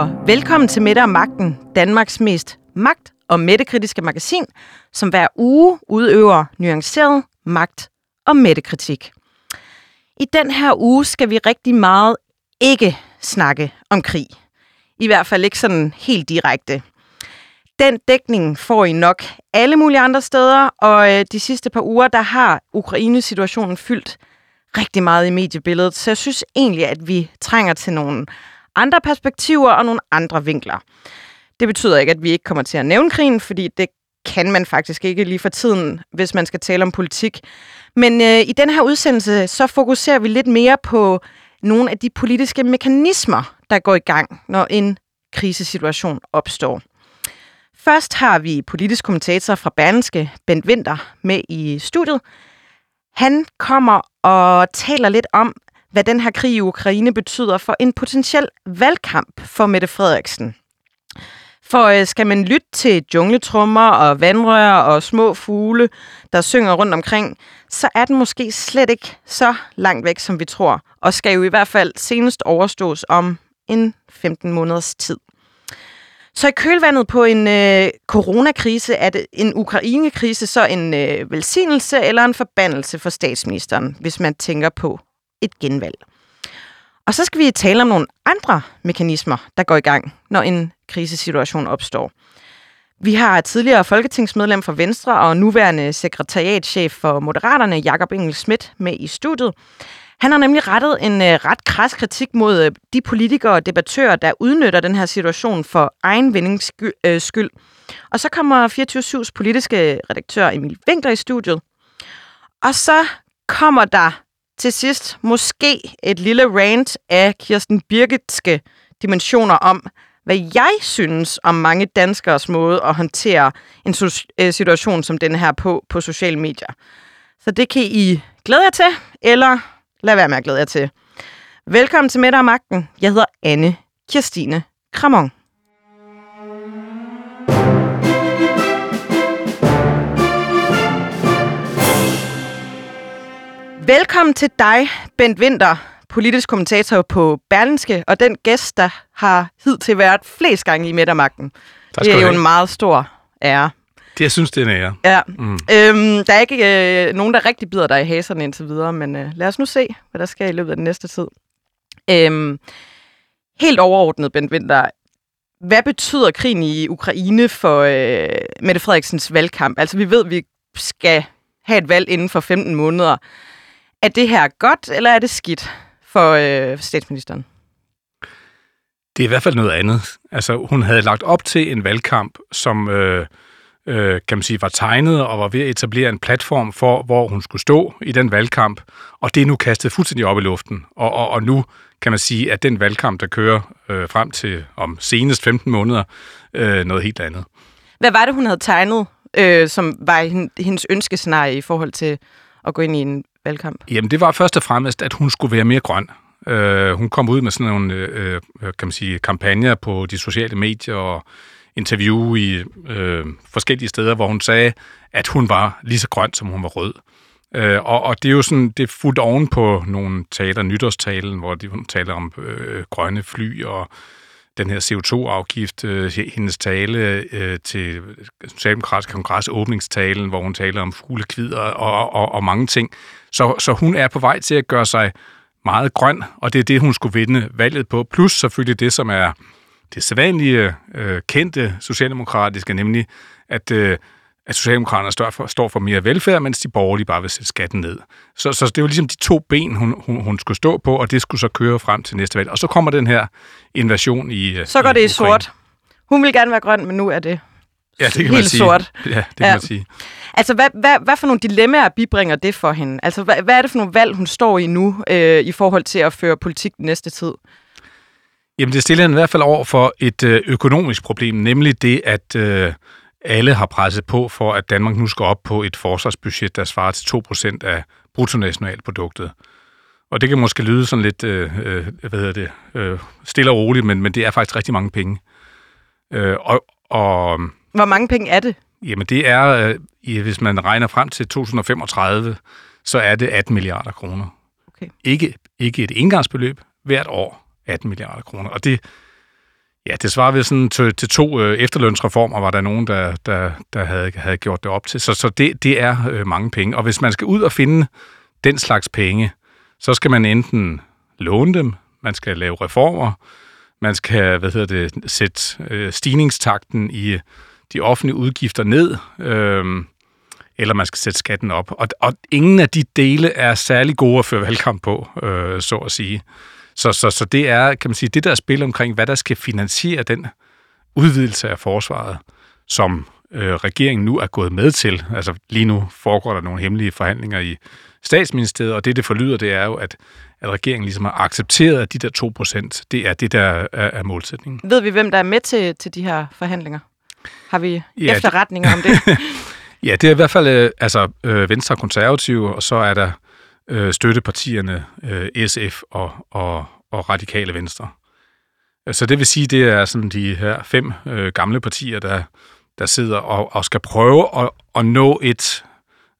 Og velkommen til Mette og Magten, Danmarks mest magt- og mættekritiske magasin, som hver uge udøver nuanceret magt- og mættekritik. I den her uge skal vi rigtig meget ikke snakke om krig. I hvert fald ikke sådan helt direkte. Den dækning får I nok alle mulige andre steder, og øh, de sidste par uger, der har Ukraine-situationen fyldt rigtig meget i mediebilledet, så jeg synes egentlig, at vi trænger til nogle andre perspektiver og nogle andre vinkler. Det betyder ikke, at vi ikke kommer til at nævne krigen, fordi det kan man faktisk ikke lige for tiden, hvis man skal tale om politik. Men øh, i den her udsendelse, så fokuserer vi lidt mere på nogle af de politiske mekanismer, der går i gang, når en krisesituation opstår. Først har vi politisk kommentator fra Berlingske, Bent Winter, med i studiet. Han kommer og taler lidt om, hvad den her krig i Ukraine betyder for en potentiel valgkamp for Mette Frederiksen. For øh, skal man lytte til jungletrummer og vandrør og små fugle, der synger rundt omkring, så er den måske slet ikke så langt væk, som vi tror, og skal jo i hvert fald senest overstås om en 15 måneders tid. Så i kølvandet på en øh, coronakrise, er det en Ukraine-krise så en øh, velsignelse eller en forbandelse for statsministeren, hvis man tænker på et genvalg. Og så skal vi tale om nogle andre mekanismer, der går i gang, når en krisesituation opstår. Vi har tidligere folketingsmedlem for Venstre og nuværende sekretariatchef for Moderaterne, Jakob Engel Schmidt, med i studiet. Han har nemlig rettet en øh, ret kras kritik mod øh, de politikere og debattører, der udnytter den her situation for egen vindings skyld. Øh, og så kommer 24-7's politiske redaktør Emil Winkler i studiet. Og så kommer der til sidst måske et lille rant af Kirsten Birgitske dimensioner om, hvad jeg synes om mange danskers måde at håndtere en øh, situation som den her på på sociale medier. Så det kan I glæde jer til, eller lad være med at glæde jer til. Velkommen til Mette og Magten. Jeg hedder Anne Kirstine Kramon. Velkommen til dig, Bent Winter, politisk kommentator på Berlinske, og den gæst, der har hidtil været flest gange i Midtermagten. Det er jo en meget stor ære. Det, jeg synes, det er en ære. Ja. Mm. Øhm, der er ikke øh, nogen, der rigtig bider dig i haserne indtil videre, men øh, lad os nu se, hvad der sker i løbet af den næste tid. Øhm, helt overordnet, Bent Winter, hvad betyder krigen i Ukraine for øh, Mette Frederiksens valgkamp? Altså, vi ved, at vi skal have et valg inden for 15 måneder. Er det her godt, eller er det skidt for øh, statsministeren? Det er i hvert fald noget andet. Altså, hun havde lagt op til en valgkamp, som øh, øh, kan man sige, var tegnet og var ved at etablere en platform for, hvor hun skulle stå i den valgkamp, og det er nu kastet fuldstændig op i luften. Og, og, og nu kan man sige, at den valgkamp, der kører øh, frem til om senest 15 måneder, øh, noget helt andet. Hvad var det, hun havde tegnet, øh, som var hendes ønskescenarie i forhold til at gå ind i en valgkamp? Jamen, det var først og fremmest, at hun skulle være mere grøn. Øh, hun kom ud med sådan nogle øh, øh, kan man sige, kampagner på de sociale medier og interview i øh, forskellige steder, hvor hun sagde, at hun var lige så grøn, som hun var rød. Øh, og, og det er jo sådan, det er fuldt oven på nogle taler, nytårstalen, hvor de, hun taler om øh, grønne fly og den her CO2-afgift, øh, hendes tale øh, til Socialdemokratisk Kongres åbningstalen, hvor hun taler om fuglekvider og, og, og mange ting. Så, så hun er på vej til at gøre sig meget grøn, og det er det, hun skulle vinde valget på. Plus selvfølgelig det, som er det sædvanlige, øh, kendte socialdemokratiske, nemlig at øh, at Socialdemokraterne står for, står for mere velfærd, mens de borgerlige bare vil sætte skatten ned. Så, så det var ligesom de to ben, hun, hun, hun skulle stå på, og det skulle så køre frem til næste valg. Og så kommer den her invasion i Så går i det i sort. Hun vil gerne være grøn, men nu er det ja, det kan helt man sige. sort. Ja, det kan ja. man sige. Altså, hvad, hvad, hvad for nogle dilemmaer bibringer det for hende? Altså, hvad, hvad er det for nogle valg, hun står i nu, øh, i forhold til at føre politik den næste tid? Jamen, det stiller hende i hvert fald over for et øh, økonomisk problem, nemlig det, at... Øh, alle har presset på for, at Danmark nu skal op på et forsvarsbudget, der svarer til 2% af bruttonationalproduktet. Og det kan måske lyde sådan lidt øh, øh, hvad hedder det, øh, stille og roligt, men, men det er faktisk rigtig mange penge. Øh, og, og, Hvor mange penge er det? Jamen det er, øh, hvis man regner frem til 2035, så er det 18 milliarder kroner. Okay. Ikke, ikke et indgangsbeløb, hvert år 18 milliarder kroner. Og det, Ja, det svarer ved sådan til, til to øh, efterlønsreformer, var der nogen, der, der, der havde, havde gjort det op til. Så, så det, det er øh, mange penge. Og hvis man skal ud og finde den slags penge, så skal man enten låne dem, man skal lave reformer, man skal hvad hedder det, sætte øh, stigningstakten i de offentlige udgifter ned, øh, eller man skal sætte skatten op. Og, og ingen af de dele er særlig gode at føre valgkamp på, øh, så at sige. Så, så, så det er, kan man sige, det der spil omkring, hvad der skal finansiere den udvidelse af forsvaret, som øh, regeringen nu er gået med til. Altså lige nu foregår der nogle hemmelige forhandlinger i statsministeriet, og det, det forlyder, det er jo, at, at regeringen ligesom har accepteret, at de der 2 procent, det er det, der er, er målsætningen. Ved vi, hvem der er med til, til de her forhandlinger? Har vi ja, efterretninger om det? ja, det er i hvert fald øh, altså, øh, Venstre og Konservative, og så er der øh, støttepartierne øh, SF og, og, og Radikale Venstre. Så det vil sige, det er sådan de her fem øh, gamle partier, der, der sidder og, og skal prøve at, at nå et,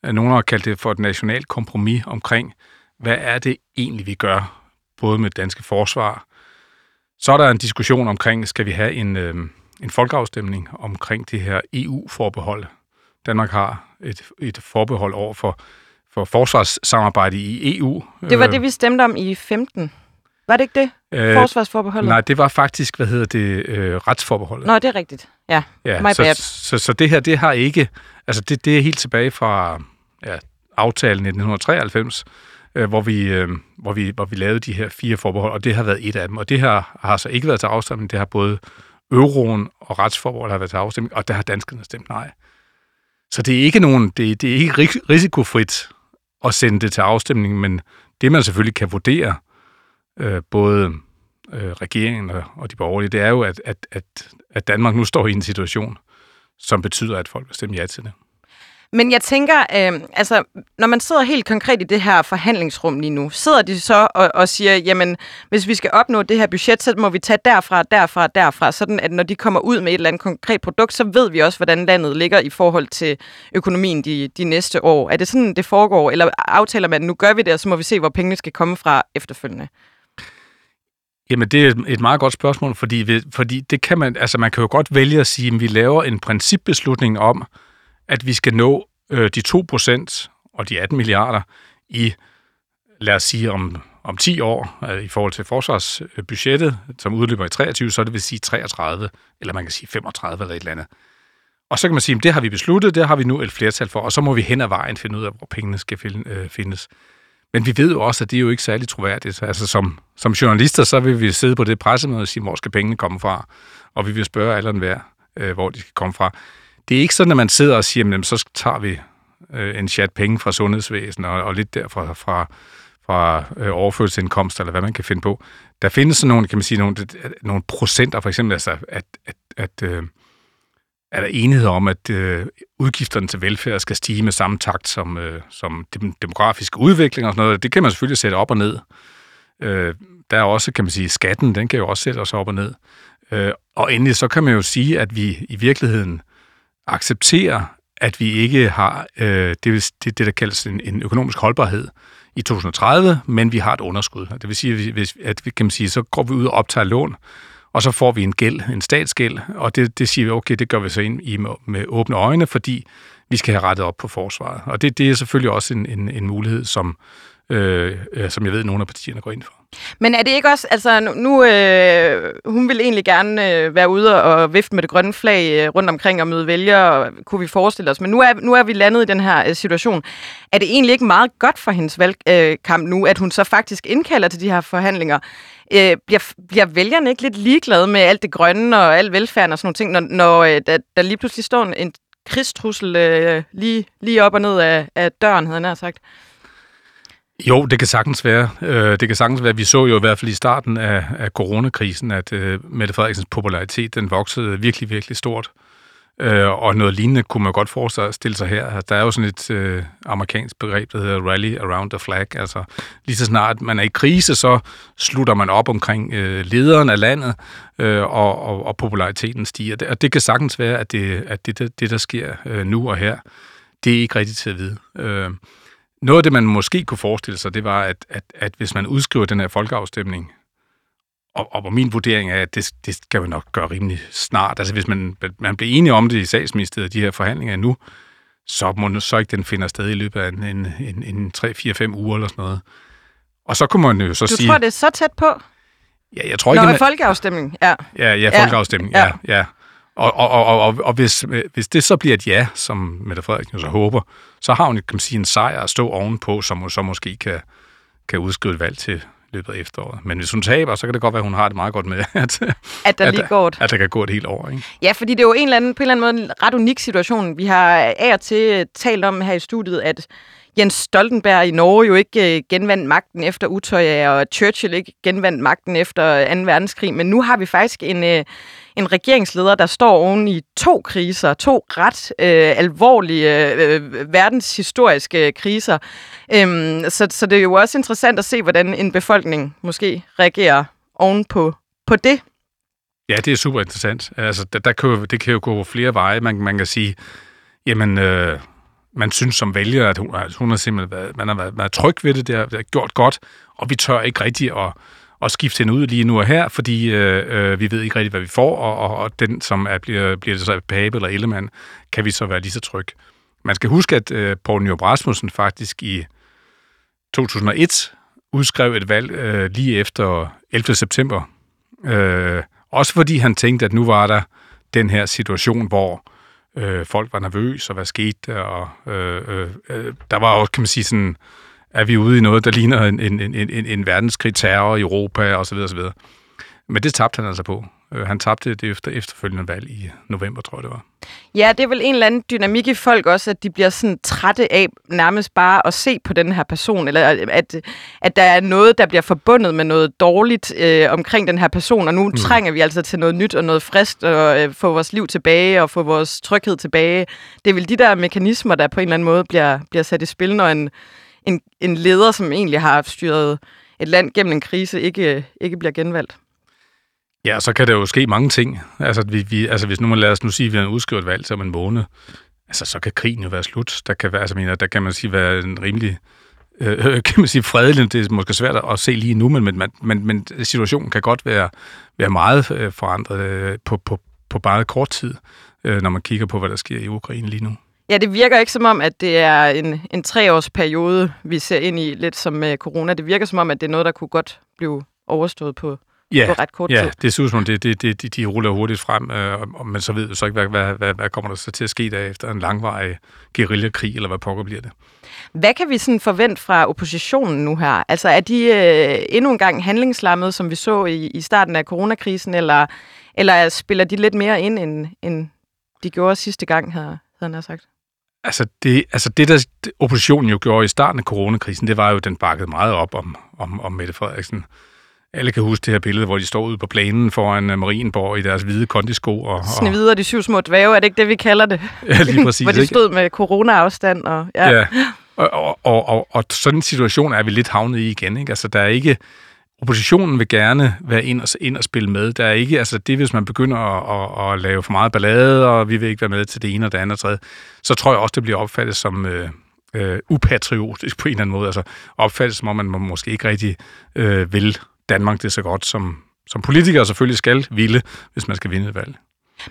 nogen har kaldt det for et nationalt kompromis omkring, hvad er det egentlig, vi gør, både med danske forsvar. Så er der en diskussion omkring, skal vi have en, øh, en folkeafstemning omkring det her EU-forbehold. Danmark har et, et forbehold over for for forsvarssamarbejde i EU. Det var det, vi stemte om i 15. Var det ikke det? Øh, Forsvarsforbeholdet? Nej, det var faktisk, hvad hedder det, øh, retsforbeholdet. Nå, det er rigtigt. Ja, ja my så, bad. Så, så, så det her, det har ikke... Altså, det, det er helt tilbage fra ja, aftalen 1993, øh, hvor, vi, øh, hvor, vi, hvor vi lavede de her fire forbehold, og det har været et af dem. Og det her har så ikke været til afstemning. Det har både euroen og retsforbeholdet har været til afstemning, og der har danskerne stemt nej. Så det er ikke nogen, det, det er ikke risikofrit at sende det til afstemning, men det man selvfølgelig kan vurdere, øh, både øh, regeringen og, og de borgerlige, det er jo, at, at, at, at Danmark nu står i en situation, som betyder, at folk vil stemme ja til det. Men jeg tænker, øh, altså, når man sidder helt konkret i det her forhandlingsrum lige nu, sidder de så og, og siger, jamen, hvis vi skal opnå det her budget, så må vi tage derfra, derfra, derfra, sådan at når de kommer ud med et eller andet konkret produkt, så ved vi også, hvordan landet ligger i forhold til økonomien de, de næste år. Er det sådan, det foregår, eller aftaler man, nu gør vi det, og så må vi se, hvor pengene skal komme fra efterfølgende? Jamen, det er et meget godt spørgsmål, fordi, fordi det kan man, altså man kan jo godt vælge at sige, at vi laver en principbeslutning om, at vi skal nå øh, de 2 procent og de 18 milliarder i, lad os sige, om, om 10 år øh, i forhold til forsvarsbudgettet, som udløber i 23, så det vil sige 33, eller man kan sige 35 eller et eller andet. Og så kan man sige, at det har vi besluttet, det har vi nu et flertal for, og så må vi hen ad vejen finde ud af, hvor pengene skal øh, findes. Men vi ved jo også, at det er jo ikke særlig troværdigt. Altså som, som journalister, så vil vi sidde på det pressemøde og sige, hvor skal pengene komme fra? Og vi vil spørge alle hver, øh, hvor de skal komme fra det er ikke sådan, at man sidder og siger, jamen, så tager vi øh, en chat penge fra sundhedsvæsenet og, og lidt derfra fra, fra øh, overførselsindkomst, eller hvad man kan finde på. Der findes sådan nogle, kan man sige, nogle, nogle procenter, for eksempel, altså, at, at, at øh, er der enighed om, at øh, udgifterne til velfærd skal stige med samme takt som, øh, som dem, demografisk udvikling og sådan noget. Det kan man selvfølgelig sætte op og ned. Øh, der er også, kan man sige, skatten, den kan jo også sætte os op og ned. Øh, og endelig så kan man jo sige, at vi i virkeligheden acceptere, at vi ikke har øh, det, det, det, der kaldes en, en økonomisk holdbarhed i 2030, men vi har et underskud. Det vil sige, at, hvis, at kan man sige, så går vi ud og optager lån, og så får vi en gæld, en statsgæld, og det, det siger vi, okay, det gør vi så ind i med, med åbne øjne, fordi vi skal have rettet op på forsvaret. Og det, det er selvfølgelig også en, en, en mulighed, som, øh, som jeg ved, at nogle af partierne går ind for. Men er det ikke også, altså nu, øh, hun vil egentlig gerne øh, være ude og vifte med det grønne flag øh, rundt omkring og møde vælgere, kunne vi forestille os, men nu er, nu er vi landet i den her øh, situation. Er det egentlig ikke meget godt for hendes valgkamp øh, nu, at hun så faktisk indkalder til de her forhandlinger? Øh, bliver, bliver vælgerne ikke lidt ligeglade med alt det grønne og al velfærden og sådan nogle ting, når, når øh, der, der lige pludselig står en krigstrussel øh, lige, lige op og ned af, af døren, havde han sagt? Jo, det kan sagtens være. Øh, det kan sagtens være. Vi så jo i hvert fald i starten af, af coronakrisen, at uh, Mette Frederiksens popularitet den voksede virkelig, virkelig stort. Uh, og noget lignende kunne man godt forestille sig her. Der er jo sådan et uh, amerikansk begreb, der hedder rally around the flag. Altså lige så snart man er i krise, så slutter man op omkring uh, lederen af landet, uh, og, og, og populariteten stiger. Og det kan sagtens være, at det, at det, det, det der sker uh, nu og her, det er ikke rigtigt til at vide. Uh, noget af det, man måske kunne forestille sig, det var, at, at, at hvis man udskriver den her folkeafstemning og, og min vurdering er, at det, det skal vi nok gøre rimelig snart. Altså hvis man, man bliver enige om det i sagsministeriet, de her forhandlinger nu, så må så ikke den finder sted i løbet af en, en, en, en 3-4-5 uger eller sådan noget. Og så kunne man jo så du sige... Du tror, det er så tæt på? Ja, jeg tror ikke... Nå, man... folkeafstemning, ja. Ja, ja, folkeafstemning, ja, ja. ja. Og, og, og, og, og hvis, hvis det så bliver et ja, som Mette Frederiksen så håber, så har hun kan man sige, en sejr at stå ovenpå, som hun så måske kan, kan udskrive et valg til løbet af efteråret. Men hvis hun taber, så kan det godt være, at hun har det meget godt med, at, at der lige går et... At der kan gå et helt år. Ikke? Ja, fordi det er jo en eller anden, på en eller anden måde en ret unik situation. Vi har af og til talt om her i studiet, at Jens Stoltenberg i Norge jo ikke øh, genvandt magten efter Utøya, og Churchill ikke genvandt magten efter 2. verdenskrig. Men nu har vi faktisk en, øh, en regeringsleder, der står oven i to kriser, to ret øh, alvorlige øh, verdenshistoriske kriser. Øhm, så, så det er jo også interessant at se, hvordan en befolkning måske reagerer oven på, på det. Ja, det er super interessant. Altså, der, der kan jo, det kan jo gå flere veje. Man, man kan sige, jamen, øh, man synes som vælger, at hun, at hun har simpelthen været, man har været, været tryg ved det, det har, det har gjort godt, og vi tør ikke rigtig at, at skifte hende ud lige nu og her, fordi øh, øh, vi ved ikke rigtigt, hvad vi får, og, og, og den, som er, bliver, bliver det så Pape eller Ellemann, kan vi så være lige så tryg. Man skal huske, at øh, Poul Nyrup Rasmussen faktisk i 2001 udskrev et valg øh, lige efter 11. september. Øh, også fordi han tænkte, at nu var der den her situation, hvor øh, folk var nervøse, og hvad skete der? Og, øh, øh, øh, der var også, kan man sige, sådan, er vi ude i noget, der ligner en, en, en, en, en verdenskrig, terror i Europa, osv. osv. Men det tabte han altså på. Øh, han tabte det efter efterfølgende valg i november, tror jeg det var. Ja, det er vel en eller anden dynamik i folk også, at de bliver sådan trætte af nærmest bare at se på den her person, eller at, at der er noget, der bliver forbundet med noget dårligt øh, omkring den her person, og nu mm. trænger vi altså til noget nyt og noget frisk, og øh, få vores liv tilbage og få vores tryghed tilbage. Det er vel de der mekanismer, der på en eller anden måde bliver, bliver sat i spil, når en, en, en leder, som egentlig har styret et land gennem en krise, ikke, ikke bliver genvalgt. Ja, så kan der jo ske mange ting. Altså, vi, vi, altså hvis nu man lader os nu sige, at vi har udskrevet valg til om en måned, altså, så kan krigen jo være slut. Der kan, være, altså, mener, der kan man sige være en rimelig øh, øh, kan man sige fredelig. Det er måske svært at se lige nu, men, men, men, men situationen kan godt være, være meget øh, forandret øh, på, på, på bare kort tid, øh, når man kigger på, hvad der sker i Ukraine lige nu. Ja, det virker ikke som om, at det er en, en treårsperiode, vi ser ind i, lidt som med corona. Det virker som om, at det er noget, der kunne godt blive overstået på ja, på ret kort ja, tid. det ser ud som om, det, det, det, de, de ruller hurtigt frem, øh, og, men så ved så ikke, hvad, hvad, hvad, hvad kommer der så til at ske der efter en langvarig guerillakrig, eller hvad pokker bliver det. Hvad kan vi sådan forvente fra oppositionen nu her? Altså er de øh, endnu en gang handlingslammet, som vi så i, i starten af coronakrisen, eller, eller spiller de lidt mere ind, end, end de gjorde sidste gang, havde, havde han sagt? Altså det, altså det, der oppositionen jo gjorde i starten af coronakrisen, det var jo, at den bakkede meget op om, om, om Mette Frederiksen. Alle kan huske det her billede, hvor de står ude på planen foran uh, Marienborg i deres hvide kondisko. Og, og... Snevider, de syv små dvæve, er det ikke det, vi kalder det? Ja, lige præcis. hvor de stod ikke? med corona-afstand. Og, ja. ja. Og, og, og, og, og sådan en situation er vi lidt havnet i igen. Ikke? Altså, der er ikke... Oppositionen vil gerne være ind og, ind og spille med. Der er ikke, altså det, hvis man begynder at, at, at lave for meget ballade, og vi vil ikke være med til det ene og det andet og tredje, så tror jeg også, det bliver opfattet som øh, øh, upatriotisk på en eller anden måde. Altså opfattet som om, man måske ikke rigtig øh, vil Danmark det så godt, som, som politikere selvfølgelig skal ville, hvis man skal vinde et valg.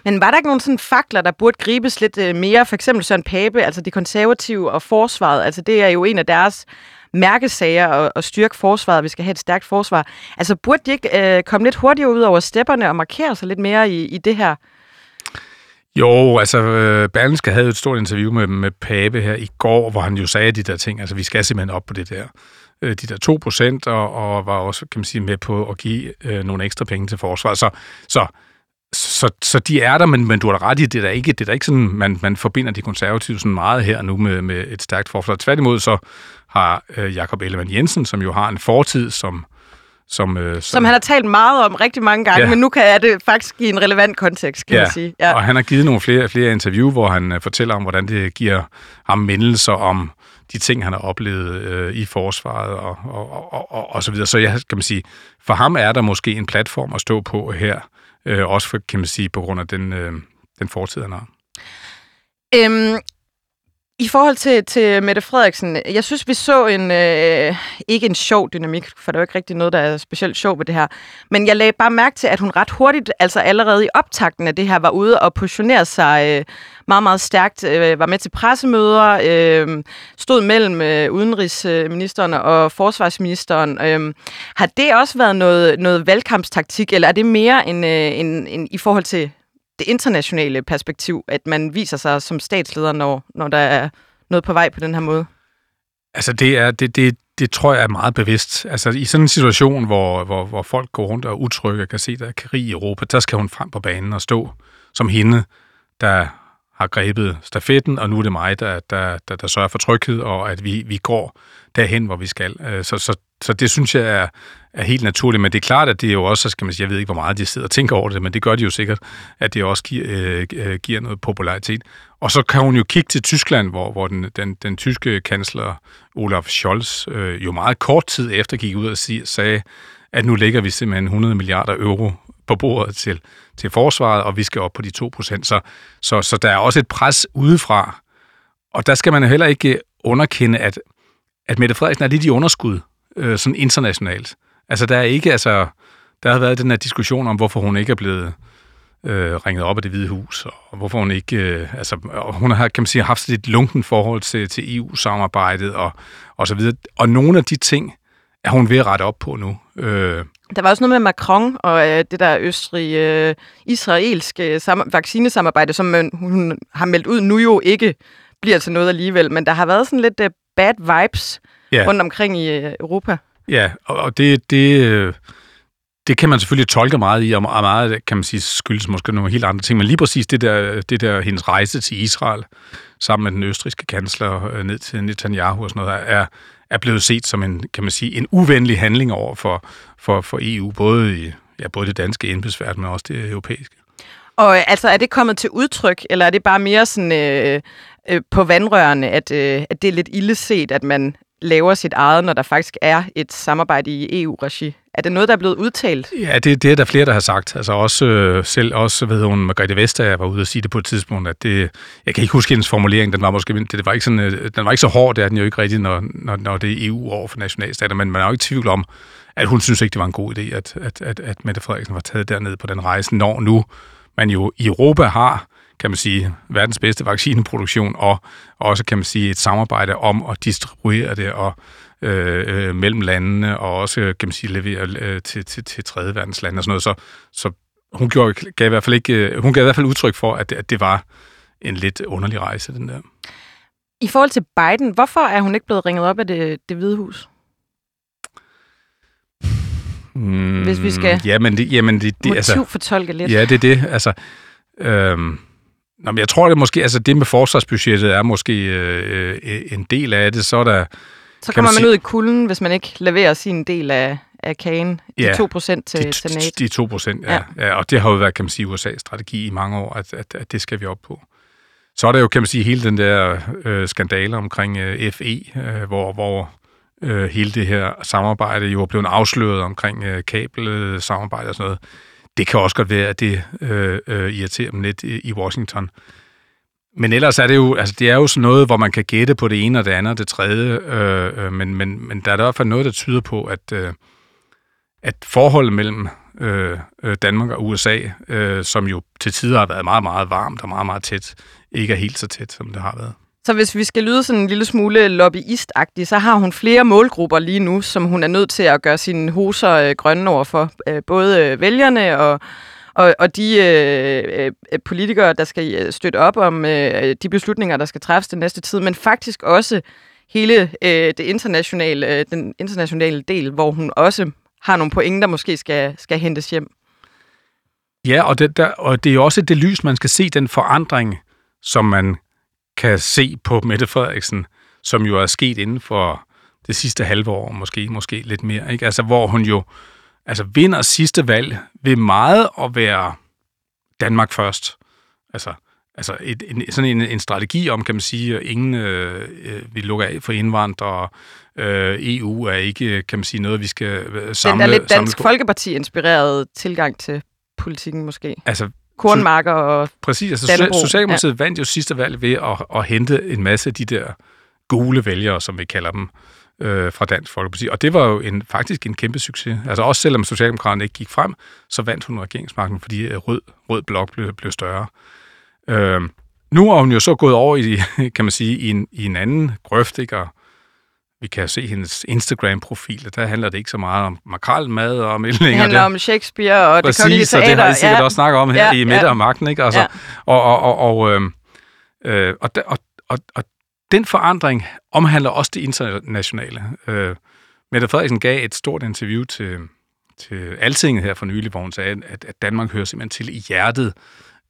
Men var der ikke nogen sådan fakler, der burde gribes lidt øh, mere? For eksempel Søren Pape, altså de konservative og forsvaret. Altså det er jo en af deres mærkesager og, og styrke forsvaret, vi skal have et stærkt forsvar. Altså burde de ikke øh, komme lidt hurtigere ud over stepperne og markere sig lidt mere i, i det her? Jo, altså øh, Berlingske havde et stort interview med, med Pape her i går, hvor han jo sagde de der ting, altså vi skal simpelthen op på det der øh, de der 2 procent, og, og var også, kan man sige, med på at give øh, nogle ekstra penge til forsvaret. Så, så, så, så de er der, men, men du har ret i, det er da ikke, det er da ikke sådan, man, man forbinder de konservative sådan meget her nu med, med et stærkt forsvar. Tværtimod så har øh, Jakob Ellemann Jensen, som jo har en fortid som som, øh, som, som han har talt meget om rigtig mange gange, ja. men nu kan jeg det faktisk give en relevant kontekst, kan ja. man sige. Ja, og han har givet nogle flere, flere interview, hvor han øh, fortæller om, hvordan det giver ham mindelser om de ting, han har oplevet øh, i forsvaret og, og, og, og, og så videre. Så jeg kan man sige, for ham er der måske en platform at stå på her, øh, også for, kan man sige, på grund af den, øh, den fortid, han har. Øhm, i forhold til, til Mette Frederiksen, jeg synes, vi så en, øh, ikke en sjov dynamik, for der er jo ikke rigtig noget, der er specielt sjov ved det her, men jeg lagde bare mærke til, at hun ret hurtigt, altså allerede i optakten af det her, var ude og positionere sig øh, meget, meget stærkt, øh, var med til pressemøder, øh, stod mellem øh, udenrigsministeren og forsvarsministeren. Øh, har det også været noget, noget valgkampstaktik, eller er det mere en, øh, en, en, i forhold til det internationale perspektiv, at man viser sig som statsleder, når, når der er noget på vej på den her måde? Altså, det, er, det, det, det tror jeg er meget bevidst. Altså, i sådan en situation, hvor, hvor, hvor folk går rundt og er utrygge og kan se, der er krig i Europa, der skal hun frem på banen og stå som hende, der har grebet stafetten, og nu er det mig, der, der, der, der sørger for tryghed, og at vi, vi går derhen, hvor vi skal. Øh, så, så, så det synes jeg er, er helt naturligt, men det er klart, at det jo også, skal man sige, jeg ved ikke, hvor meget de sidder og tænker over det, men det gør de jo sikkert, at det også giver, øh, øh giver noget popularitet. Og så kan hun jo kigge til Tyskland, hvor, hvor den, den, den tyske kansler Olaf Scholz øh, jo meget kort tid efter gik ud og sig, sagde, at nu lægger vi simpelthen 100 milliarder euro på bordet til, til forsvaret, og vi skal op på de 2 procent. Så, så, så der er også et pres udefra, og der skal man jo heller ikke underkende, at, at Mette Frederiksen er lidt i underskud, øh, sådan internationalt. Altså, der er ikke, altså, der har været den her diskussion om, hvorfor hun ikke er blevet øh, ringet op af det hvide hus, og hvorfor hun ikke, øh, altså, hun har, kan man sige, haft et lunken forhold til, til EU-samarbejdet, og, og så videre. Og nogle af de ting er hun ved at rette op på nu. Øh, der var også noget med Macron og øh, det der østrig-israelske øh, sam- vaccinesamarbejde, som man, hun har meldt ud nu jo ikke bliver til noget alligevel, men der har været sådan lidt uh, bad vibes ja. rundt omkring i uh, Europa. Ja, og, og det, det, øh, det kan man selvfølgelig tolke meget i, og meget kan man sige skyldes måske nogle helt andre ting, men lige præcis det der, det der hendes rejse til Israel sammen med den østriske kansler øh, ned til Netanyahu og sådan noget, er, er blevet set som en, kan man sige, en uvenlig handling over for, for, for EU, både i ja, både det danske embedsværk, men også det europæiske. Og øh, altså, er det kommet til udtryk, eller er det bare mere sådan øh, øh, på vandrørene, at, øh, at det er lidt illeset, at man laver sit eget, når der faktisk er et samarbejde i EU-regi? Er det noget, der er blevet udtalt? Ja, det, det er der flere, der har sagt. Altså også øh, selv også, ved hun, Margrethe Vestager var ude og sige det på et tidspunkt, at det, jeg kan ikke huske hendes formulering, den var måske, det, det var ikke sådan, øh, den var ikke så hård, det er den jo ikke rigtigt, når, når, når det er EU over for nationalstater, men man er jo ikke i tvivl om, at hun synes ikke, det var en god idé, at, at, at, at Mette Frederiksen var taget derned på den rejse, når nu man jo i Europa har kan man sige, verdens bedste vaccineproduktion, og også, kan man sige, et samarbejde om at distribuere det og øh, øh, mellem landene, og også, kan man sige, levere øh, til, til, til tredje verdens lande og sådan noget. Så, så hun, gjorde, gav i hvert fald ikke, øh, hun gav i hvert fald udtryk for, at det, at det var en lidt underlig rejse, den der. I forhold til Biden, hvorfor er hun ikke blevet ringet op af det, det hvide hus? Mm, Hvis vi skal jamen det, jamen det, det, altså, fortolke lidt. Ja, det er det. Altså, øhm, Nå, men jeg tror, det måske, altså det med forsvarsbudgettet er måske øh, øh, en del af det. Så er der, så kommer man, man ud i kulden, hvis man ikke leverer sin del af, af kagen, de ja, 2% til, de, til NATO. De 2 procent, ja, ja. ja. Og det har jo været, kan man sige, USA's strategi i mange år, at, at, at det skal vi op på. Så er der jo, kan man sige, hele den der øh, skandale omkring øh, FE, øh, hvor, hvor øh, hele det her samarbejde jo er blevet afsløret omkring øh, kabelsamarbejde og sådan noget det kan også godt være, at det øh, øh, irriterer dem lidt i, i Washington. Men ellers er det jo, altså det er jo sådan noget, hvor man kan gætte på det ene og det andet og det tredje, øh, øh, men, men, men der er i hvert fald noget, der tyder på, at, øh, at forholdet mellem øh, øh Danmark og USA, øh, som jo til tider har været meget, meget varmt og meget, meget tæt, ikke er helt så tæt, som det har været. Så hvis vi skal lyde sådan en lille smule lobbyistagtig, så har hun flere målgrupper lige nu, som hun er nødt til at gøre sine hoser øh, grønne over for. Øh, både øh, vælgerne og, og, og de øh, øh, politikere, der skal øh, støtte op om øh, de beslutninger, der skal træffes den næste tid, men faktisk også hele øh, det internationale, øh, den internationale del, hvor hun også har nogle pointer, der måske skal, skal hentes hjem. Ja, og det, der, og det er jo også det lys, man skal se den forandring, som man kan se på Mette Frederiksen, som jo er sket inden for det sidste halve år, måske, måske lidt mere, ikke? Altså, hvor hun jo altså, vinder sidste valg ved meget at være Danmark først. Altså, altså et, en, sådan en, en strategi om, kan man sige, at ingen øh, øh vi lukker af for indvandrere, øh, EU er ikke, kan man sige, noget, vi skal samle... Øh, Den er lidt Dansk Folkeparti-inspireret tilgang til politikken, måske. Altså, kornmarker og Præcis, altså Dannebrog. Socialdemokratiet ja. vandt jo sidste valg ved at, at hente en masse af de der gule vælgere, som vi kalder dem, øh, fra Dansk Folkeparti. Og det var jo en, faktisk en kæmpe succes. Altså også selvom Socialdemokraterne ikke gik frem, så vandt hun regeringsmagten, fordi øh, rød, rød blok blev, blev større. Øh, nu er hun jo så gået over i, kan man sige, i en, i en anden grøft, ikke? Og vi kan se hendes Instagram-profil, og der handler det ikke så meget om makralmad og meldninger. Det handler der. om Shakespeare og Præcis, det kongelige og det har I teater. sikkert ja. også snakket om her Ja, i Midte ja. og Magten, ikke? Altså, Ja. Og, og, og, og, øh, øh, og, og, og, og den forandring omhandler også det internationale. Øh, Mette Frederiksen gav et stort interview til, til Altinget her for nylig, hvor hun sagde, at, at Danmark hører simpelthen til i hjertet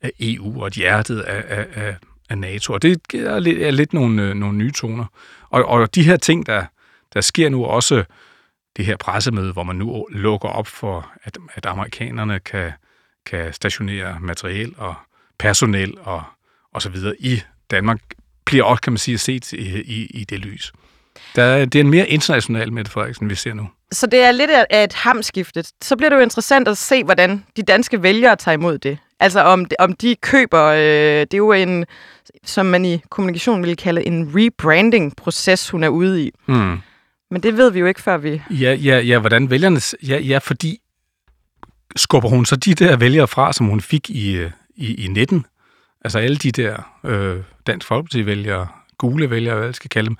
af EU og et hjertet af, af, af, af NATO. Og det er lidt, er lidt nogle, øh, nogle nye toner. Og, og de her ting, der, der sker nu også, det her pressemøde, hvor man nu lukker op for, at, at amerikanerne kan, kan stationere materiel og personel og, og så videre i Danmark, bliver også, kan man sige, set i, i, i det lys. Der, er- det er en mere international Mette Frederiksen, vi ser nu. Så det er lidt af af et hamskifte. Så bliver det jo interessant at se, hvordan de danske vælgere tager imod det. Altså om, om de køber, øh, det er jo en, som man i kommunikation ville kalde en rebranding-proces, hun er ude i. Mm. Men det ved vi jo ikke, før vi... Ja, ja, ja, hvordan vælgerne... Ja, ja, fordi skubber hun så de der vælgere fra, som hun fik i, øh, i, i 19? Altså alle de der øh, Dansk Folkeparti-vælgere, gule vælgere, hvad jeg skal kalde dem,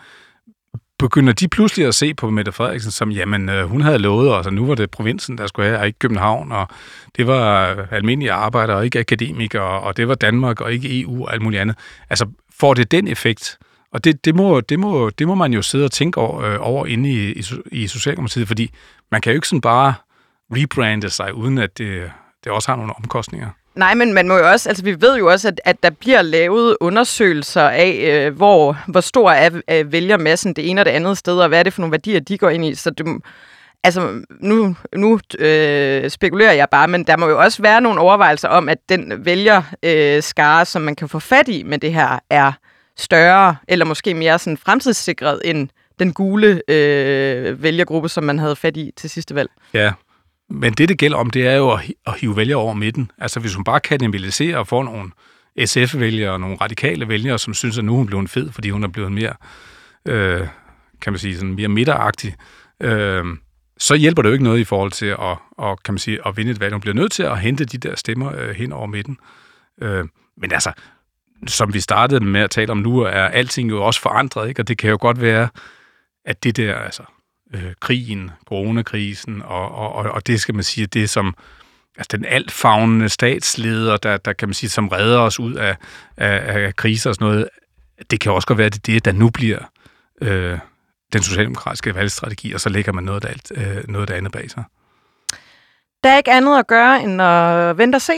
begynder de pludselig at se på Mette Frederiksen som, jamen, øh, hun havde lovet os, og nu var det provinsen, der skulle have, og ikke København, og det var almindelige arbejdere, og ikke akademikere, og det var Danmark, og ikke EU, og alt muligt andet. Altså, får det den effekt? Og det, det, må, det, må, det må man jo sidde og tænke over, øh, over inde i, i, i Socialdemokratiet, fordi man kan jo ikke sådan bare rebrande sig, uden at det, det også har nogle omkostninger. Nej, men man må jo også, altså vi ved jo også, at, at der bliver lavet undersøgelser af, øh, hvor, hvor stor er, er vælgermassen det ene og det andet sted, og hvad er det for nogle værdier, de går ind i. Så det, altså, nu, nu øh, spekulerer jeg bare, men der må jo også være nogle overvejelser om, at den vælgerskare, øh, skare, som man kan få fat i med det her, er større, eller måske mere sådan fremtidssikret end den gule øh, vælgergruppe, som man havde fat i til sidste valg. Ja, men det, det gælder om, det er jo at, at hive vælgere over midten. Altså, hvis hun bare kanibalisere og får nogle SF-vælgere og nogle radikale vælgere, som synes, at nu er hun blevet fed, fordi hun er blevet mere, øh, kan man sige, sådan mere midteragtig, øh, så hjælper det jo ikke noget i forhold til at, og, kan man sige, at vinde et valg. Hun bliver nødt til at hente de der stemmer øh, hen over midten. Øh, men altså, som vi startede med at tale om nu, er alting jo også forandret, ikke? og det kan jo godt være, at det der, altså øh, krigen, coronakrisen, og, og, og, og det skal man sige, det som altså den altfavnende statsleder, der, der kan man sige, som redder os ud af, af, af kriser og sådan noget, det kan også godt være, at det er det, der nu bliver øh, den socialdemokratiske valgstrategi, og så lægger man noget af alt, øh, noget af det andet bag sig. Der er ikke andet at gøre, end at vente og se.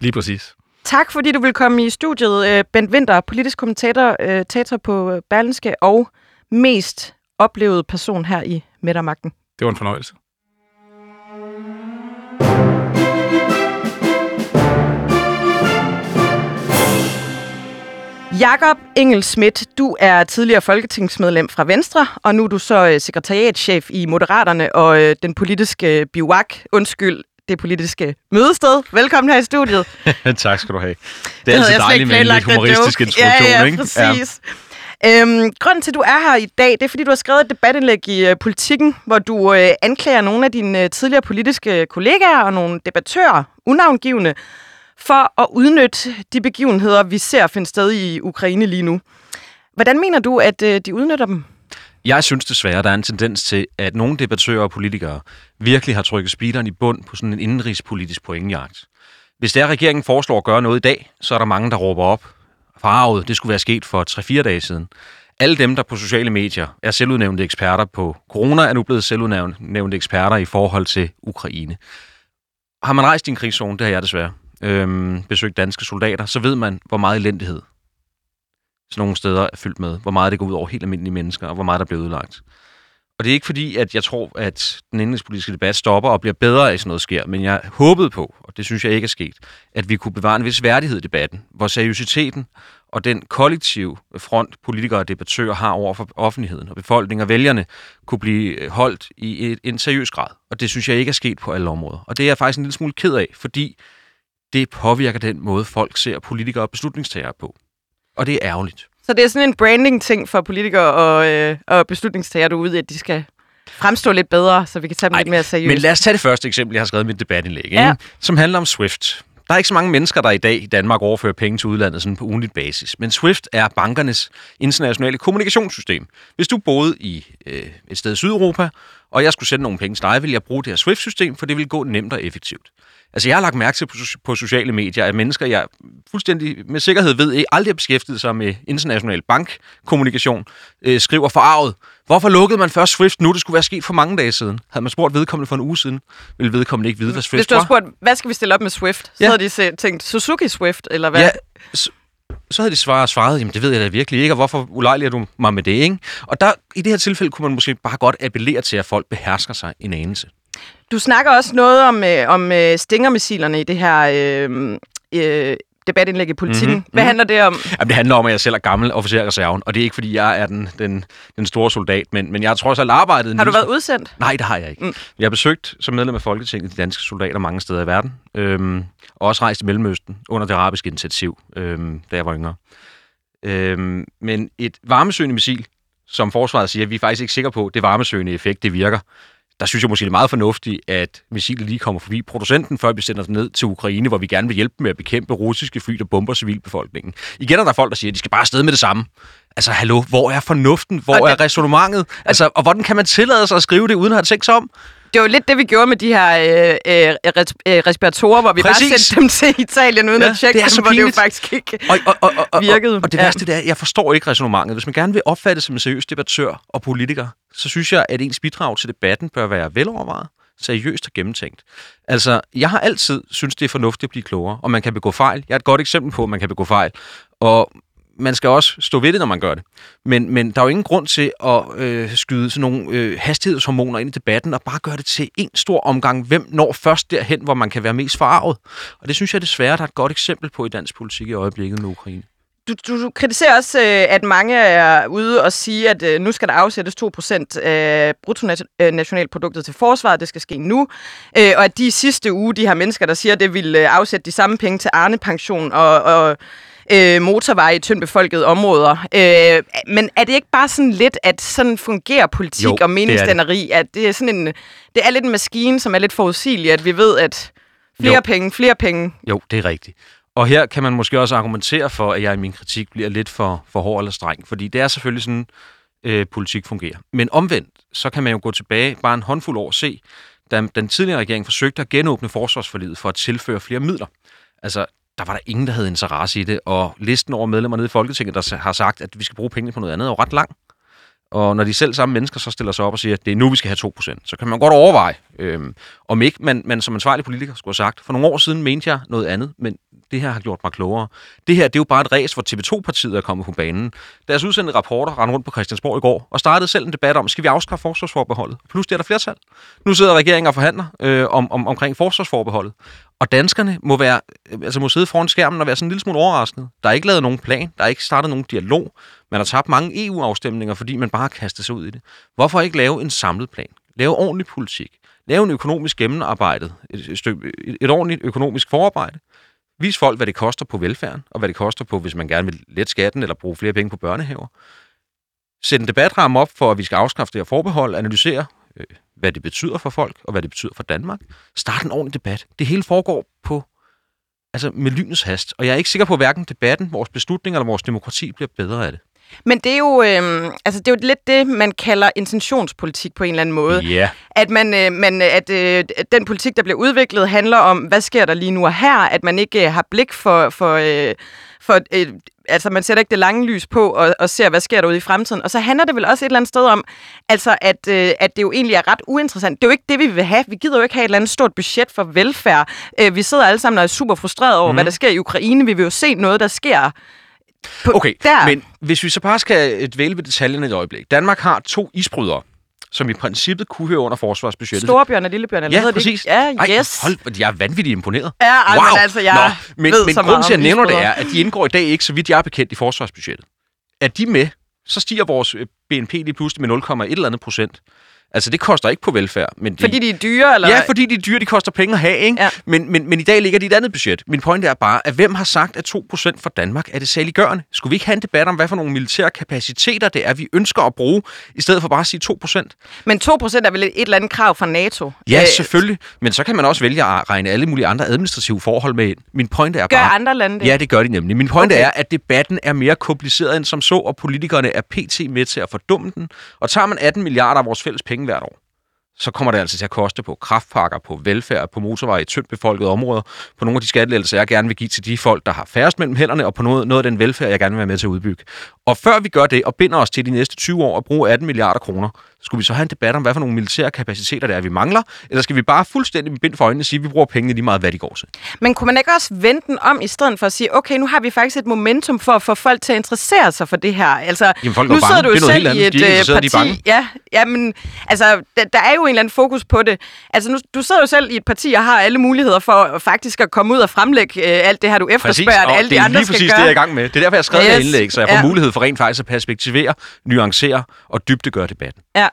Lige præcis. Tak, fordi du vil komme i studiet. Øh, Bent Winter, politisk kommentator øh, tator på Berlinske og mest oplevede person her i Midtermagten. Det var en fornøjelse. Jakob Engel Schmidt, du er tidligere folketingsmedlem fra Venstre, og nu er du så øh, sekretariatschef i Moderaterne og øh, den politiske biwak, undskyld, det politiske mødested. Velkommen her i studiet. tak skal du have. Det er havde altid dejligt med en lidt humoristisk joke. introduktion, ja, ja, ikke? præcis. Øhm, grunden til, at du er her i dag, det er, fordi du har skrevet et debatindlæg i øh, Politikken, hvor du øh, anklager nogle af dine øh, tidligere politiske kollegaer og nogle debattører, unavngivende, for at udnytte de begivenheder, vi ser finde sted i Ukraine lige nu. Hvordan mener du, at øh, de udnytter dem? Jeg synes desværre, der er en tendens til, at nogle debattører og politikere virkelig har trykket speederen i bund på sådan en indenrigspolitisk pointjagt. Hvis der regeringen foreslår at gøre noget i dag, så er der mange, der råber op. Farvet, det skulle være sket for 3-4 dage siden. Alle dem, der på sociale medier er selvudnævnte eksperter på corona, er nu blevet selvudnævnte eksperter i forhold til Ukraine. Har man rejst i en krigszone, det har jeg desværre, øhm, besøgt danske soldater, så ved man, hvor meget elendighed sådan nogle steder er fyldt med. Hvor meget det går ud over helt almindelige mennesker, og hvor meget der bliver udlagt. Og det er ikke fordi, at jeg tror, at den indrigspolitiske debat stopper og bliver bedre af sådan noget sker, men jeg håbede på, og det synes jeg ikke er sket, at vi kunne bevare en vis værdighed i debatten, hvor seriøsiteten og den kollektive front, politikere og debattører har over for offentligheden og befolkningen og vælgerne, kunne blive holdt i et, en seriøs grad. Og det synes jeg ikke er sket på alle områder. Og det er jeg faktisk en lille smule ked af, fordi det påvirker den måde, folk ser politikere og beslutningstagere på. Og det er ærgerligt. Så det er sådan en branding-ting for politikere og, øh, og beslutningstagere derude, at de skal fremstå lidt bedre, så vi kan tage dem Ej, lidt mere seriøst. Men lad os tage det første eksempel, jeg har skrevet i mit debatindlæg, ikke? Ja. som handler om SWIFT. Der er ikke så mange mennesker, der i dag i Danmark overfører penge til udlandet sådan på ugenligt basis. Men SWIFT er bankernes internationale kommunikationssystem. Hvis du boede i øh, et sted i Sydeuropa, og jeg skulle sende nogle penge til dig, ville jeg bruge det her SWIFT-system, for det vil gå nemt og effektivt. Altså, jeg har lagt mærke til på, på sociale medier, at mennesker, jeg fuldstændig med sikkerhed ved, ikke aldrig har beskæftiget sig med international bankkommunikation, øh, skriver forarvet. Hvorfor lukkede man først Swift nu? Det skulle være sket for mange dage siden. Havde man spurgt vedkommende for en uge siden, ville vedkommende ikke vide, hvad Swift Hvis du har var. spurgt, hvad skal vi stille op med Swift, så Ja. havde de tænkt Suzuki Swift, eller hvad? Ja, så, havde de svaret, svaret, jamen det ved jeg da virkelig ikke, og hvorfor ulejliger du mig med det, ikke? Og der, i det her tilfælde kunne man måske bare godt appellere til, at folk behersker sig en anelse. Du snakker også noget om, øh, om øh, stingermissilerne i det her øh, øh, debatindlæg i politikken. Mhm, Mm-hmm. Hvad mhm. handler det om? Jamen, det handler om, at jeg selv er gammel officer i reserven, og det er ikke, fordi jeg er den, den, den store soldat, men, men jeg har trods alt arbejdet... Har du været udsendt? Nej, det har jeg ikke. Mm. Jeg har besøgt som medlem af Folketinget de danske soldater mange steder i verden, øhm, og også rejst i Mellemøsten under det arabiske initiativ, øhm, da jeg var yngre. Øhm, men et varmesøgende missil, som forsvaret siger, vi er faktisk ikke sikre på, det varmesøgende effekt, det virker. Der synes jeg måske, det er meget fornuftigt, at missilet lige kommer forbi producenten, før vi sender det ned til Ukraine, hvor vi gerne vil hjælpe med at bekæmpe russiske fly, der bomber civilbefolkningen. Igen er der folk, der siger, at de skal bare afsted med det samme. Altså, hallo, hvor er fornuften? Hvor Og er resonemanget? Altså, og hvordan kan man tillade sig at skrive det, uden at have tænkt sig om? Det var lidt det, vi gjorde med de her øh, øh, øh, respiratorer, hvor vi Præcis. bare sendte dem til Italien uden Ja, at tjekke det er dem, så hvor det jo faktisk ikke Og, og, og, og, og, virkede. og det Ja. værste det er, jeg forstår ikke resonemanget. Hvis man gerne vil opfattes som en seriøs debattør og politiker, så synes jeg, at ens bidrag til debatten bør være velovervejet, seriøst og gennemtænkt. Altså, jeg har altid synes det er fornuftigt at blive klogere, og man kan begå fejl. Jeg er et godt eksempel på, at man kan begå fejl. Og man skal også stå ved det, når man gør det. Men, men der er jo ingen grund til at øh, skyde sådan nogle øh, hastighedshormoner ind i debatten, og bare gøre det til en stor omgang. Hvem når først derhen, hvor man kan være mest forarvet? Og det synes jeg desværre, der er et godt eksempel på i dansk politik i øjeblikket med Ukraine. Du, du, du kritiserer også, øh, at mange er ude og sige, at øh, nu skal der afsættes 2% af bruttonationalproduktet til forsvaret. Det skal ske nu. Øh, og at de sidste uge, de her mennesker, der siger, at det vil afsætte de samme penge til Arne-pension og, og øh, motorveje i tyndt befolkede områder. Øh, men er det ikke bare sådan lidt, at sådan fungerer politik Jo, og det er det. meningsdanneri? At det er sådan en, det er lidt en maskine, som er lidt forudsigelig, at vi ved, at flere Jo. penge, flere penge. Jo, det er rigtigt. Og her kan man måske også argumentere for, at jeg i min kritik bliver lidt for, for hård eller streng, fordi det er selvfølgelig sådan, øh, politik fungerer. Men omvendt, så kan man jo gå tilbage bare en håndfuld år og se, da den tidligere regering forsøgte at genåbne forsvarsforliget for at tilføre flere midler. Altså, der var der ingen, der havde interesse i det, og listen over medlemmer nede i Folketinget, der har sagt, at vi skal bruge pengene på noget andet, er jo ret lang. Og når de selv samme mennesker så stiller sig op og siger, at det er nu, vi skal have 2%, så kan man godt overveje, øhm, om ikke man, man som ansvarlig politiker skulle have sagt, for nogle år siden mente jeg noget andet, men det her har gjort mig klogere. Det her, det er jo bare et ræs, hvor TV2-partiet er kommet på banen. Deres udsendte rapporter rendte rundt på Christiansborg i går, og startede selv en debat om, skal vi afskaffe forsvarsforbeholdet? Plus det er der flertal. Nu sidder regeringen og forhandler øh, om, om, omkring forsvarsforbeholdet. Og danskerne må, være, øh, altså må sidde foran skærmen og være sådan en lille smule overrasket. Der er ikke lavet nogen plan, der er ikke startet nogen dialog. Man har tabt mange EU-afstemninger, fordi man bare har kastet sig ud i det. Hvorfor ikke lave en samlet plan? Lave ordentlig politik. Lave en økonomisk gennemarbejdet, et, et, stykke, et, et ordentligt økonomisk forarbejde. Vis folk, hvad det koster på velfærden, og hvad det koster på, hvis man gerne vil lette skatten eller bruge flere penge på børnehaver. Sæt en debatramme op for, at vi skal afskaffe det her forbehold, analysere, øh, hvad det betyder for folk, og hvad det betyder for Danmark. Start en ordentlig debat. Det hele foregår på altså med lynets hast, og jeg er ikke sikker på, at hverken debatten, vores beslutninger eller vores demokrati bliver bedre af det. Men det er jo, øh, altså det er jo lidt det, man kalder intentionspolitik på en eller anden måde. Ja. At, man, øh, man, at øh, den politik, der bliver udviklet, handler om, hvad sker der lige nu og her? At man ikke øh, har blik for... for, øh, for øh, altså man sætter ikke det lange lys på og, og ser, hvad sker der ude i fremtiden. Og så handler det vel også et eller andet sted om, altså at, øh, at det jo egentlig er ret uinteressant. Det er jo ikke det, vi vil have. Vi gider jo ikke have et eller andet stort budget for velfærd. Øh, vi sidder alle sammen og er super frustrerede over, mm. hvad der sker i Ukraine. Vi vil jo se noget, der sker på, Okay, der. men hvis vi så bare skal dvæle ved detaljerne et øjeblik. Danmark har to isbrydere, som i princippet kunne høre under forsvarsbudgettet. Storebjørn og Lillebjørn, eller Ja, det præcis. ikke? Ja, Ej, yes. hold, jeg er vanvittigt imponeret. Ja, ej, men altså, jeg Nå, men, ved men så grunden til, at jeg nævner det, er, at de indgår i dag ikke, så vidt jeg er bekendt, i forsvarsbudgettet. Er de med, så stiger vores øh, BNP lige pludselig med 0,1 eller andet procent. Altså, det koster ikke på velfærd. Men de, Fordi de er dyre, eller? Ja, fordi de er dyre, de koster penge at have, ikke? Ja. Men, men, men i dag ligger de et andet budget. Min pointe er bare, at hvem har sagt, at 2% for Danmark er det saliggørende? Skulle vi ikke have en debat om, hvad for nogle militære kapaciteter det er, vi ønsker at bruge, i stedet for bare at sige 2%? Men 2 procent er vel et, eller andet krav fra NATO? Ja, Øh, selvfølgelig. Men så kan man også vælge at regne alle mulige andre administrative forhold med ind. Min pointe er Gør bare... andre lande det? Ja, det gør de nemlig. Min pointe okay. er, at debatten er mere kompliceret end som så, og politikerne er pt. med til at fordumme den. Og tager man 18 milliarder af vores fælles penge hvert år, så kommer det altså til at koste på kraftpakker, på velfærd, på motorveje i tyndt befolkede områder, på nogle af de skattelettelser, jeg gerne vil give til de folk, der har færrest mellem hænderne, og på noget, noget af den velfærd, jeg gerne vil være med til at udbygge. Og før vi gør det og binder os til de næste 20 år at bruge 18 milliarder kroner, skulle vi så have en debat om, hvad for nogle militære kapaciteter det er, vi mangler, eller skal vi bare fuldstændig med bind for øjnene sige, at vi bruger pengene lige meget, hvad de går til? Men kunne man ikke også vente den om, i stedet for at sige, okay, nu har vi faktisk et momentum for at få folk til at interessere sig for det her? Altså, Jamen, folk er nu jo sidder bange. du Det er jo selv i et De er øh, interesserede, de er parti. Ja, ja, men altså, der, der er jo en eller anden fokus på det. Altså, nu, du sidder jo selv i et parti og har alle muligheder for faktisk at komme ud og fremlægge øh, alt det her, du efterspørger, at og alle det de er andre lige skal præcis gøre. det, jeg er i gang med. Det er derfor, jeg har skrevet yes. Det indlæg, så jeg får Ja. mulighed for rent faktisk at perspektivere, nuancere og dybdegøre debatten. Ja.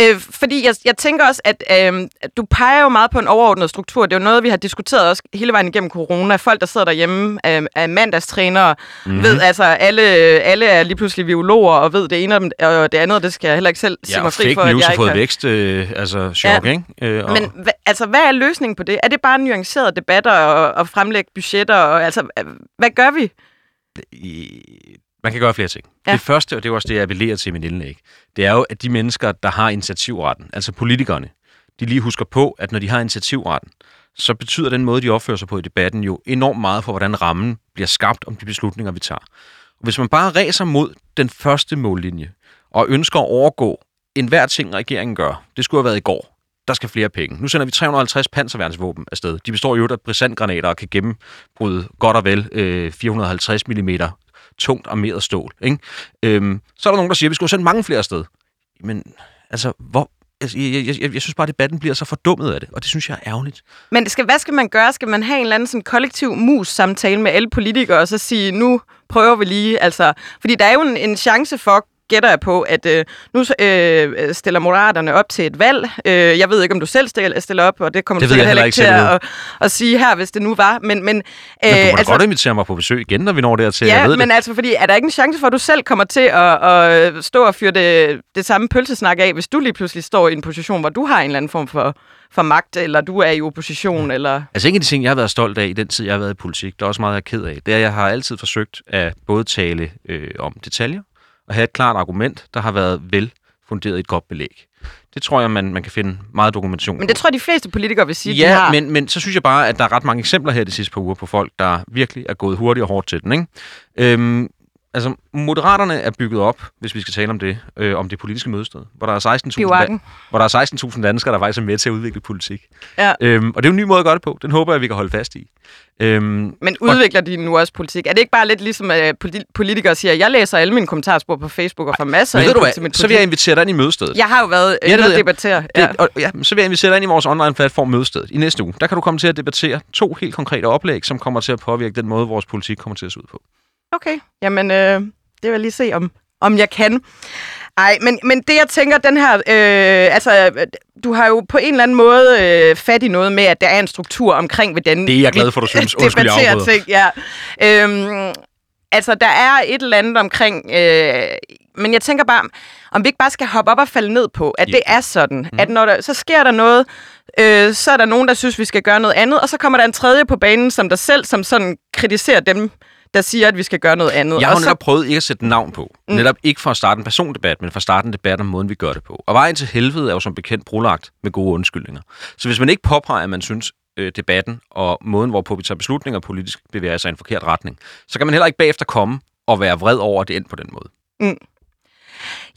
Øh, fordi jeg, jeg tænker også, at øh, du peger jo meget på en overordnet struktur. Det er jo noget, vi har diskuteret også hele vejen igennem corona. Folk, der sidder derhjemme, øh, er mandagstrænere, Mhm. mm-hmm. ved altså, alle, alle er lige pludselig biologer og ved det ene og og det andet, og det skal jeg heller ikke selv sige Ja, mig og fri fake for, at news jeg har ikke fået har. vækst, øh, altså chok, Ja. ikke? Øh, og, Men hva, altså, hvad er løsningen på det? Er det bare nuancerede debatter og, og fremlægge budgetter? Og, altså, hvad gør vi? Man kan gøre flere ting. Ja. Det første, og det er også det, jeg appellerer til i min indlæg, det er jo, at de mennesker, der har initiativretten, altså politikerne, de lige husker på, at når de har initiativretten, så betyder den måde, de opfører sig på i debatten jo enormt meget for, hvordan rammen bliver skabt om de beslutninger, vi tager. Og hvis man bare ræser mod den første mållinje, og ønsker at overgå enhver ting, regeringen gør, det skulle have været i går, der skal flere penge. Nu sender vi 350 panserværnsvåben afsted. De består jo af brisantgranater og kan gennembryde godt og vel øh, 450 mm tungt armeret stål. Ikke? Øhm, så er der nogen, der siger, at vi skulle sende mange flere sted. Men altså, hvor, altså, jeg, jeg, jeg, jeg synes bare, at debatten bliver så fordummet af det, og det synes jeg er ærgerligt. Men skal, hvad skal man gøre? Skal man have en eller anden sådan kollektiv mus-samtale med alle politikere, og så sige, nu prøver vi lige, altså... Fordi der er jo en, en chance for, gætter jeg på, at øh, nu øh, stiller Moderaterne op til et valg. Øh, jeg ved ikke, om du selv stiller, op, og det kommer Det du sikkert heller ikke til at, at, at sige her, hvis det nu var. Men, men, øh, Men du må altså, godt invitere mig på besøg igen, når vi når dertil. Ja, jeg ved men det. altså, fordi er der ikke en chance for, at du selv kommer til at, at stå og fyre det, det samme pølsesnak af, hvis du lige pludselig står i en position, hvor du har en eller anden form for, for magt, eller du er i opposition, eller... Altså en af de ting, jeg har været stolt af i den tid, jeg har været i politik, der er også meget, jeg er ked af, det er, at jeg har altid forsøgt at både tale øh, om detaljer, og have et klart argument, der har været velfunderet i et godt belæg. Det tror jeg, man, man kan finde meget dokumentation Men det på. tror jeg, de fleste politikere vil sige, de Ja, har. men, men så synes jeg bare, at der er ret mange eksempler her de sidste par uger på folk, der virkelig er gået hurtigt og hårdt til den. Ikke? Øhm, altså, Moderaterne er bygget op, hvis vi skal tale om det, øh, om det politiske mødested, hvor der er 16.000 Bivakken. dan- hvor der er 16.000 danskere, der faktisk er med til at udvikle politik. Ja. Øhm, og det er jo en ny måde at gøre det på. Den håber jeg, vi kan holde fast i. Øhm, Men udvikler de nu også politik? Er det ikke bare lidt ligesom, at politi- politikere siger, jeg læser alle mine kommentarspor på Facebook og får masser input til mit så vil jeg politik? invitere dig ind i mødestedet. Jeg har jo været Ja, inde og debattere. Ja. Det, og, ja, så vil jeg invitere dig ind i vores online-platform Mødestedet i næste uge. Der kan du komme til at debattere to helt konkrete oplæg, som kommer til at påvirke den måde, vores politik kommer til at se ud på. Okay, jamen øh, det vil jeg lige se, om, om jeg kan. Ej, men, men det jeg tænker, den her, øh, altså, du har jo på en eller anden måde øh, fat i noget med, at der er en struktur omkring, hvordan Det er jeg glad for, du synes. Undskyld, jeg ting. Ja. Øhm, altså, der er et eller andet omkring, øh, men jeg tænker bare, om vi ikke bare skal hoppe op og falde ned på, at Ja. det er sådan, Mhm. at når der, så sker der noget, øh, så er der nogen, der synes, vi skal gøre noget andet, og så kommer der en tredje på banen, som der selv, som sådan kritiserer dem, der siger, at vi skal gøre noget andet. Jeg har jo netop prøvet ikke at sætte navn på. Mm. Netop ikke for at starte en persondebat, men for at starte en debat om måden, vi gør det på. Og vejen til helvede er jo som bekendt brolagt med gode undskyldninger. Så hvis man ikke påpeger, at man synes, øh, debatten og måden, hvorpå vi tager beslutninger politisk bevæger sig i en forkert retning, så kan man heller ikke bagefter komme og være vred over, at det endte på den måde.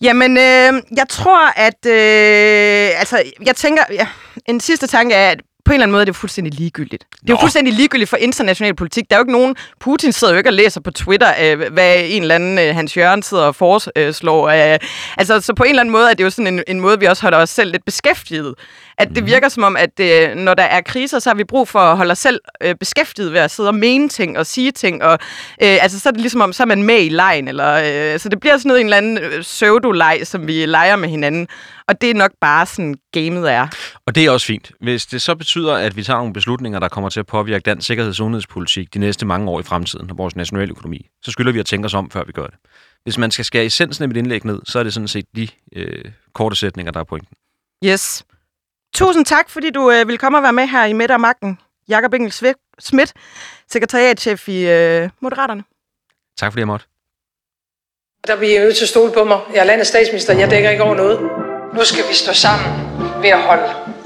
Jamen, øh, jeg tror, at... Øh, altså, jeg tænker... Ja, en sidste tanke er, at på en eller anden måde er det fuldstændig ligegyldigt. Det er jo fuldstændig ligegyldigt for international politik. Der er jo ikke nogen... Putin sidder jo ikke og læser på Twitter, øh, hvad en eller anden øh, Hans Jørgen sidder og foreslår. Øh, altså, så på en eller anden måde er det jo sådan en, en måde, vi også holder os selv lidt beskæftiget. At det virker som om, at øh, når der er kriser, så har vi brug for at holde os selv øh, beskæftiget ved at sidde og mene ting og sige ting. Og, øh, altså, så er det ligesom om, så er man med i lejen. Eller, øh, så det bliver sådan noget en eller anden pseudo-leg, som vi leger med hinanden. Og det er nok bare sådan, gamet er. Og det er også fint. Hvis det så betyder, at vi tager nogle beslutninger, der kommer til at påvirke dansk sikkerheds- og udenrigspolitik de næste mange år i fremtiden og vores nationale økonomi, så skylder vi at tænke os om, før vi gør det. Hvis man skal skære essensen af mit indlæg ned, så er det sådan set de øh, korte sætninger, der er pointen. Yes. Tusind tak, fordi du øh, vil komme og være med her i Midt og Magten. Jakob Engel Schmidt, sekretariatchef i øh, Moderaterne. Tak fordi jeg måtte. Der bliver I nødt til at stole på mig. Jeg er landets statsminister. Jeg dækker ikke over noget. Nu skal vi stå sammen ved at holde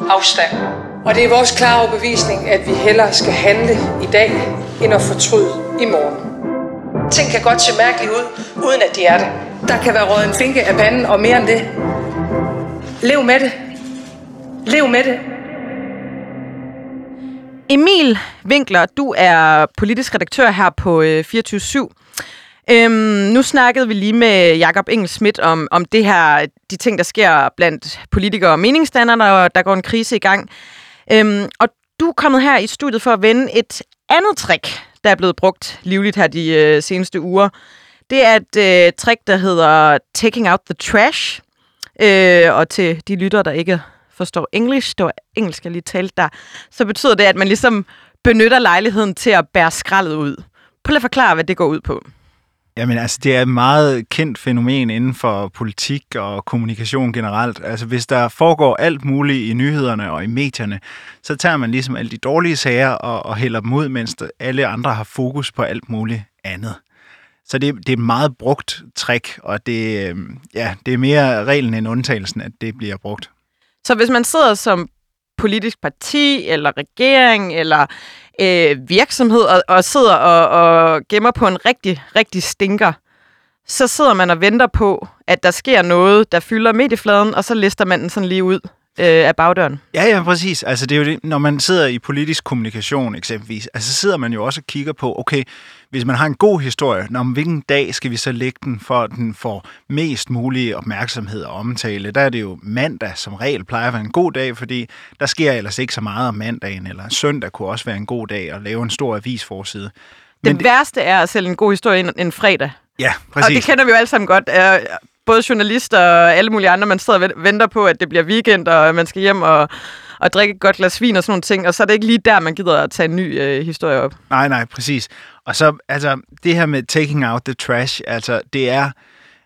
afstand. Og det er vores klare overbevisning, at vi hellere skal handle i dag, end at fortryde i morgen. Ting kan godt se mærkeligt ud, uden at de er det. Der kan være røget en finke af panden, og mere end det. Lev med det. Lev med det. Emil Winkler, du er politisk redaktør her på øh, 24 Øhm, nu snakkede vi lige med Jakob Engel Schmidt om, om det her, de ting, der sker blandt politikere og meningsdannere, og der går en krise i gang. Øhm, og du er kommet her i studiet for at vende et andet trick, der er blevet brugt livligt her de øh, seneste uger. Det er et øh, trick, der hedder Taking Out the Trash. Øh, og til de lyttere, der ikke forstår engelsk, det var engelsk, jeg lige talte der, så betyder det, at man ligesom benytter lejligheden til at bære skraldet ud. Prøv at forklare, hvad det går ud på. Jamen altså, det er et meget kendt fænomen inden for politik og kommunikation generelt. Altså, hvis der foregår alt muligt i nyhederne og i medierne, så tager man ligesom alle de dårlige sager og, og hælder dem ud, mens alle andre har fokus på alt muligt andet. Så det, det er et meget brugt trick, og det, øhm, ja, det er mere reglen end undtagelsen, at det bliver brugt. Så hvis man sidder som politisk parti, eller regering, eller øh, virksomhed, og, og sidder og, og gemmer på en rigtig, rigtig stinker, så sidder man og venter på, at der sker noget, der fylder mediefladen, og så lister man den sådan lige ud øh, af bagdøren. Ja, ja, præcis. Altså, det er jo det, når man sidder i politisk kommunikation eksempelvis, altså så sidder man jo også og kigger på, okay, hvis man har en god historie, når hvilken dag skal vi så lægge den, for at den får mest mulig opmærksomhed og omtale? Der er det jo mandag som regel plejer at være en god dag, fordi der sker ellers ikke så meget om mandagen, eller søndag kunne også være en god dag at lave en stor avisforside. Men det, det værste er at sælge en god historie en, en fredag. Ja, præcis. Og det kender vi jo alle sammen godt. Både journalister og alle mulige andre, man sidder og venter på, at det bliver weekend, og man skal hjem og, og drikke et godt glas vin og sådan nogle ting, og så er det ikke lige der, man gider at tage en ny øh, historie op. Nej, nej, præcis. Og så, altså, det her med taking out the trash, altså, det er...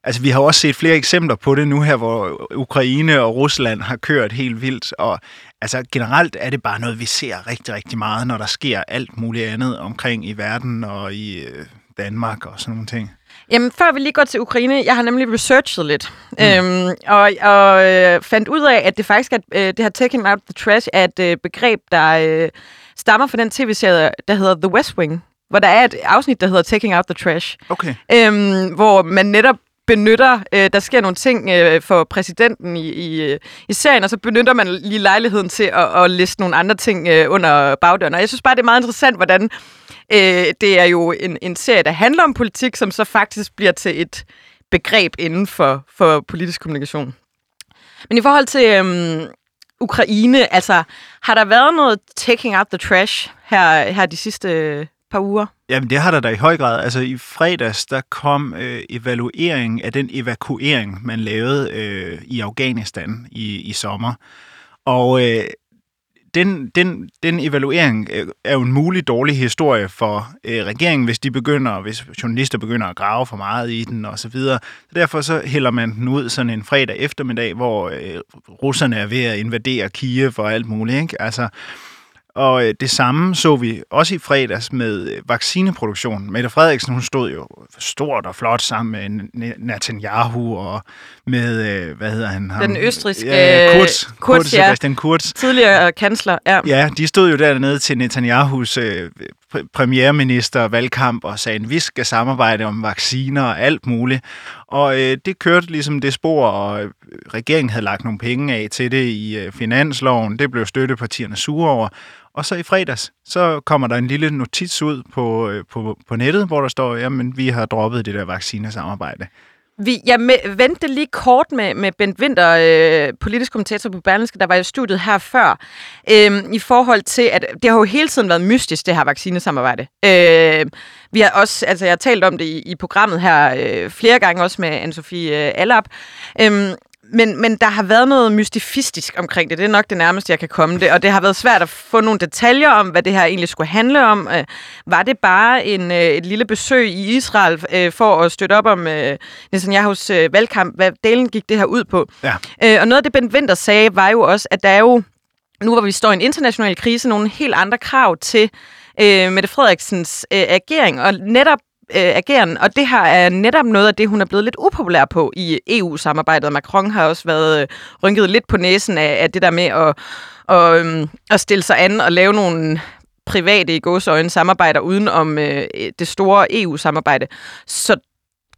Altså, vi har også set flere eksempler på det nu her, hvor Ukraine og Rusland har kørt helt vildt, og altså, generelt er det bare noget, vi ser rigtig, rigtig meget, når der sker alt muligt andet omkring i verden og i øh, Danmark og sådan nogle ting. Jamen, før vi lige går til Ukraine, jeg har nemlig researchet lidt, mm. øhm, og, og øh, fandt ud af, at det faktisk er, øh, det her taking out the trash er et øh, begreb, der øh, stammer fra den tv-serie, der hedder The West Wing, hvor der er et afsnit, der hedder Taking Out the Trash, okay. øhm, hvor man netop benytter, øh, der sker nogle ting øh, for præsidenten i, i, i serien, og så benytter man lige lejligheden til at, at liste nogle andre ting øh, under bagdøren. Og jeg synes bare, det er meget interessant, hvordan øh, det er jo en, en serie, der handler om politik, som så faktisk bliver til et begreb inden for, for politisk kommunikation. Men i forhold til øhm, Ukraine, altså, har der været noget taking out the trash her, her de sidste øh, par uger? Jamen, det har der da i høj grad. Altså, i fredags, der kom øh, evaluering af den evakuering, man lavede øh, i Afghanistan i, i sommer. Og øh, den, den, den evaluering øh, er jo en mulig dårlig historie for øh, regeringen, hvis de begynder, hvis journalister begynder at grave for meget i den og så videre. Så derfor så hælder man den ud sådan en fredag eftermiddag, hvor øh, russerne er ved at invadere Kiev og alt muligt. Ikke? Altså, og øh, det samme så vi også i fredags med øh, vaccineproduktion. Mette Frederiksen, hun stod jo stort og flot sammen med Netanyahu og med, øh, hvad hedder han? Den østriske ja, Kurz, Kurz, Kurz, ja. Sebastian Kurz. Tidligere kansler, ja. Ja, de stod jo dernede til Netanyahus øh, premierminister valgkamp og sagde, at vi skal samarbejde om vacciner og alt muligt. Og øh, det kørte ligesom det spor, og øh, regeringen havde lagt nogle penge af til det i øh, finansloven. Det blev støttepartierne sure over. Og så i fredags, så kommer der en lille notits ud på, øh, på, på nettet, hvor der står, at vi har droppet det der vaccinesamarbejde. Vi, jeg med, vendte lige kort med, med Bent Winter, øh, politisk kommentator på Berlingske, der var i studiet her før, øh, i forhold til, at det har jo hele tiden været mystisk, det her vaccinesamarbejde. Øh, vi har også, altså jeg har talt om det i, i programmet her øh, flere gange, også med Anne-Sophie øh, Allap. Øh, men, men der har været noget mystifistisk omkring det. Det er nok det nærmeste, jeg kan komme det. Og det har været svært at få nogle detaljer om, hvad det her egentlig skulle handle om. Øh, var det bare en, øh, et lille besøg i Israel øh, for at støtte op om øh, Netanyahu's øh, valgkamp? Hvad delen gik det her ud på? Ja. Øh, og noget af det, Ben Winter sagde, var jo også, at der er jo, nu hvor vi står i en international krise, nogle helt andre krav til øh, Mette Frederiksens øh, agering. Og netop øh, ageren, og det her er netop noget af det, hun er blevet lidt upopulær på i EU-samarbejdet. Macron har også været øh, rynket lidt på næsen af, af det der med at, og, øh, at stille sig an og lave nogle private i gåsøjne samarbejder uden om øh, det store EU-samarbejde. Så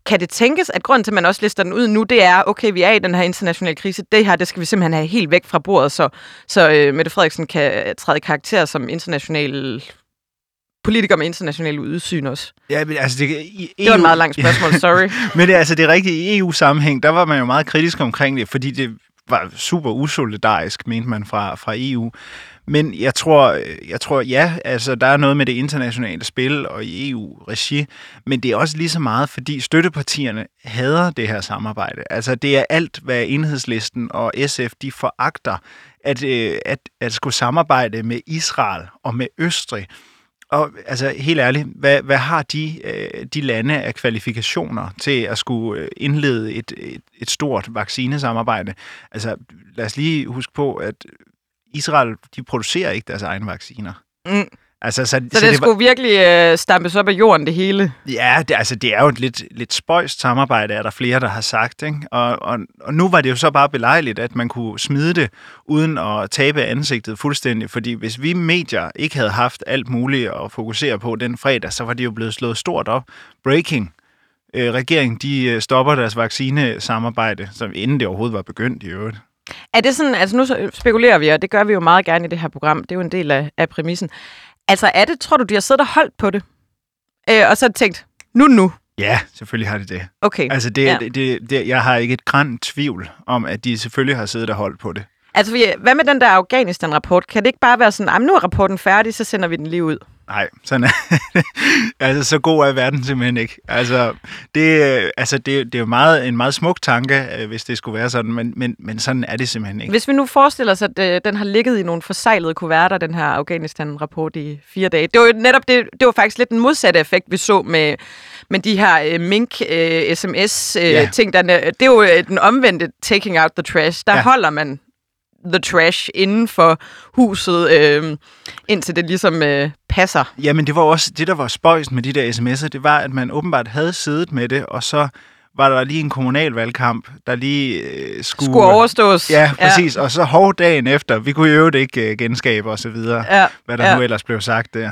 kan det tænkes, at grunden til, at man også lister den ud nu, det er, okay, vi er i den her internationale krise, det her, det skal vi simpelthen have helt væk fra bordet, så, så øh, Mette Frederiksen kan træde i karakter som international politiker med international udsyn også? Ja, men altså det, i EU, Det var et meget langt spørgsmål, sorry. men det, er altså, det er rigtigt, i EU-sammenhæng, der var man jo meget kritisk omkring det, fordi det var super usolidarisk, mente man fra, fra EU. Men jeg tror, jeg tror, ja, altså der er noget med det internationale spil og i EU-regi, men det er også lige så meget, fordi støttepartierne hader det her samarbejde. Altså det er alt, hvad enhedslisten og SF, de foragter, at, øh, at, at skulle samarbejde med Israel og med Østrig. Og altså helt ærligt, hvad, hvad har de, øh, de lande af kvalifikationer til at skulle øh, indlede et, et, et stort vaccinesamarbejde? Altså lad os lige huske på, at Israel, de producerer ikke deres egne vacciner. Mm. Altså, så, Så, så det, det var- skulle virkelig øh, stampes op af jorden, det hele. Ja, det, altså, det er jo et lidt, lidt spøjst samarbejde, er der flere, der har sagt. Ikke? Og, og, og nu var det jo så bare belejligt, at man kunne smide det, uden at tabe ansigtet fuldstændig. Fordi hvis vi medier ikke havde haft alt muligt at fokusere på den fredag, så var det jo blevet slået stort op. Breaking. Øh, regeringen, de øh, stopper deres vaccinesamarbejde, som inden det overhovedet var begyndt i øvrigt. Er det sådan, altså nu spekulerer vi, og det gør vi jo meget gerne i det her program, det er jo en del af, af præmissen. Altså er det, tror du, de har siddet og holdt på det? Øh, og så tænkt, nu nu. Ja, selvfølgelig har det det. Okay. Altså, det, ja. det, det, det, jeg har ikke et græn tvivl om, at de selvfølgelig har siddet og holdt på det. Altså, hvad med den der Afghanistan-rapport? Kan det ikke bare være sådan, "Ej, men nu er rapporten færdig, så sender vi den lige ud? Nej, sådan er altså, så god er verden simpelthen ikke. Altså, det, øh, altså, det, det er jo meget, en meget smuk tanke, øh, hvis det skulle være sådan, men, men, men sådan er det simpelthen ikke. Hvis vi nu forestiller os, at øh, den har ligget i nogle forsejlede kuverter, den her Afghanistan-rapport i fire dage. Det var jo netop det, det var faktisk lidt den modsatte effekt, vi så med, med de her øh, mink-sms-ting. Øh, Ja. ting, der, det er jo øh, den omvendte taking out the trash. Der Ja. holder man the trash inden for huset, øh, indtil det ligesom øh, passer. Jamen, det var også det, der var spøjst med de der sms'er, det var, at man åbenbart havde siddet med det, og så var der lige en kommunalvalgkamp, der lige øh, skulle... Skulle overstås. Ja, præcis. Ja. Og så hov dagen efter. Vi kunne jo ikke øh, genskabe og så videre, Ja. hvad der ja. nu ellers blev sagt der.